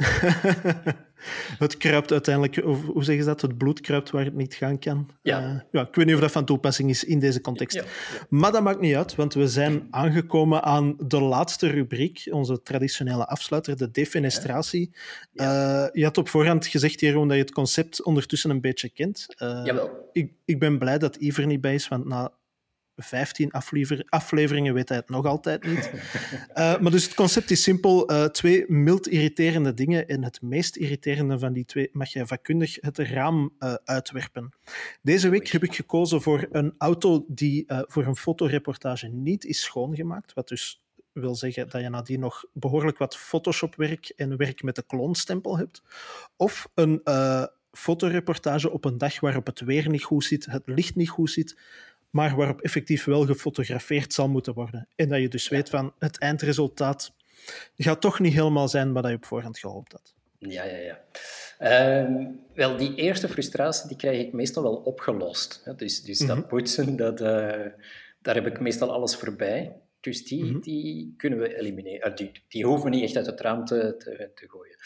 S2: het kruipt uiteindelijk, hoe zeggen ze dat? Het bloed kruipt waar het niet gaan kan.
S3: Ja.
S2: Uh, ja ik weet niet of dat van toepassing is in deze context.
S3: Ja, ja.
S2: Maar dat maakt niet uit, want we zijn aangekomen aan de laatste rubriek, onze traditionele afsluiter, de defenestratie. Uh, je had op voorhand gezegd, Jeroen, dat je het concept ondertussen een beetje kent.
S3: Jawel.
S2: Ik, ik ben blij dat Iver niet bij is, want na 15 aflever afleveringen weet hij het nog altijd niet. uh, maar dus het concept is simpel. Uh, twee mild irriterende dingen. En het meest irriterende van die twee mag je vakkundig het raam uh, uitwerpen. Deze week heb ik gekozen voor een auto die voor een fotoreportage niet is schoongemaakt. Wat dus wil zeggen dat je nadien nog behoorlijk wat Photoshop-werk en werk met de kloonstempel hebt. Of een fotoreportage op een dag waarop het weer niet goed zit, het licht niet goed zit, maar waarop effectief wel gefotografeerd zal moeten worden. En dat je dus weet van het eindresultaat gaat toch niet helemaal zijn wat je op voorhand gehoopt had.
S3: Ja, ja, ja. Um, wel, die eerste frustratie die krijg ik meestal wel opgelost. Dus, dus mm -hmm. dat poetsen, dat, uh, daar heb ik meestal alles voorbij. Dus die, mm -hmm. die kunnen we elimineren. Die, die hoeven we niet echt uit het raam te, te, te gooien.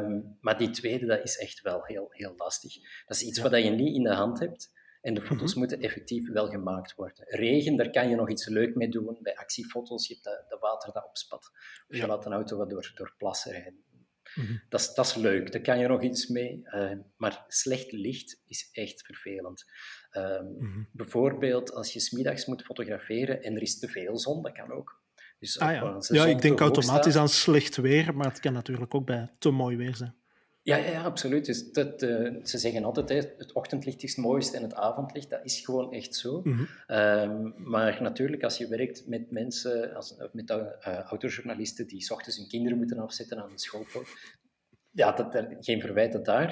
S3: Um, maar die tweede, dat is echt wel heel, heel lastig. Dat is iets ja. wat je niet in de hand hebt. En de foto's mm -hmm. moeten effectief wel gemaakt worden. Regen, daar kan je nog iets leuk mee doen. Bij actiefoto's, je hebt dat, dat water dat opspat. Of je ja. laat een auto wat door, door plassen rijden. Mm -hmm. dat, is, dat is leuk, daar kan je nog iets mee. Uh, maar slecht licht is echt vervelend. Um, mm -hmm. Bijvoorbeeld als je smiddags moet fotograferen en er is te veel zon, dat kan ook.
S2: Dus ah, ja, ja ik denk automatisch staat, aan slecht weer, maar het kan natuurlijk ook bij te mooi weer zijn.
S3: Ja, ja, absoluut. Dus dat, uh, ze zeggen altijd, hè, het ochtendlicht is het mooiste en het avondlicht, dat is gewoon echt zo. Mm -hmm. um, maar natuurlijk, als je werkt met mensen, als, met uh, autojournalisten die s ochtends hun kinderen moeten afzetten aan de schoolpoort, ja, dat, er, geen verwijten daar.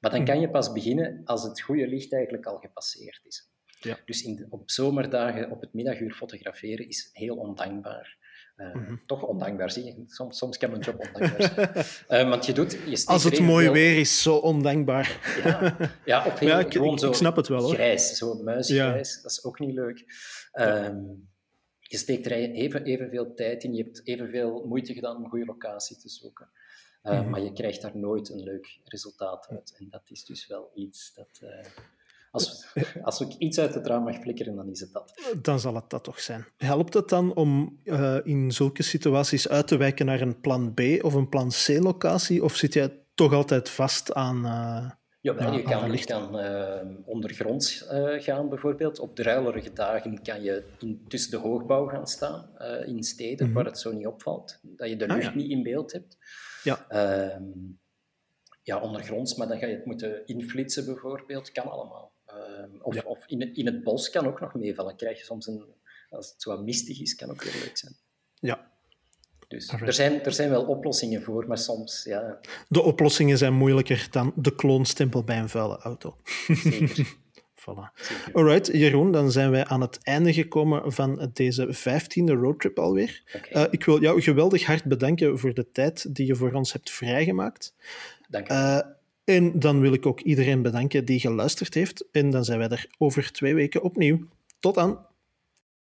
S3: Maar dan kan je pas beginnen als het goede licht eigenlijk al gepasseerd is.
S2: Ja.
S3: Dus in de, op zomerdagen op het middaguur fotograferen is heel ondankbaar. Uh, mm -hmm. Toch ondankbaar, zie je. Soms, soms kan mijn job ondankbaar zijn. uh, want je doet... Je
S2: Als het mooi veel... weer is, zo ondankbaar.
S3: ja, ja, of heel,
S2: ja, ik, gewoon ik, zo ik snap het wel, hoor.
S3: grijs, zo muisgrijs. Ja. Dat is ook niet leuk. Um, je steekt er even, evenveel tijd in, je hebt evenveel moeite gedaan om een goede locatie te zoeken. Uh, mm -hmm. Maar je krijgt daar nooit een leuk resultaat uit. En dat is dus wel iets dat... Als, als ik iets uit het raam mag flikkeren, dan is het dat.
S2: Dan zal het dat toch zijn. Helpt het dan om uh, in zulke situaties uit te wijken naar een plan B of een plan C-locatie? Of zit jij toch altijd vast aan. Uh,
S3: ja, aan, je kan, je kan uh, ondergronds gaan, bijvoorbeeld. Op druilerige dagen kan je in, tussen de hoogbouw gaan staan, in steden mm -hmm. waar het zo niet opvalt. Dat je de lucht ah, ja. niet in beeld hebt.
S2: Ja.
S3: Ehm, ja, ondergronds, maar dan ga je het moeten inflitsen, bijvoorbeeld. Kan allemaal. Um, of, ja. of in, het, in het bos kan ook nog meevallen. Krijg je soms een, als het zo wat mistig is, kan ook heel leuk zijn.
S2: Ja.
S3: Dus er zijn, er zijn wel oplossingen voor, maar soms, ja...
S2: De oplossingen zijn moeilijker dan de kloonstempel bij een vuile auto.
S3: Zeker.
S2: voilà. Zeker. Alright, Jeroen, dan zijn wij aan het einde gekomen van deze vijftiende roadtrip alweer.
S3: Okay.
S2: Uh, ik wil jou geweldig hard bedanken voor de tijd die je voor ons hebt vrijgemaakt.
S3: Dank je.
S2: Uh, En dan wil ik ook iedereen bedanken die geluisterd heeft. En dan zijn wij er over twee weken opnieuw. Tot dan!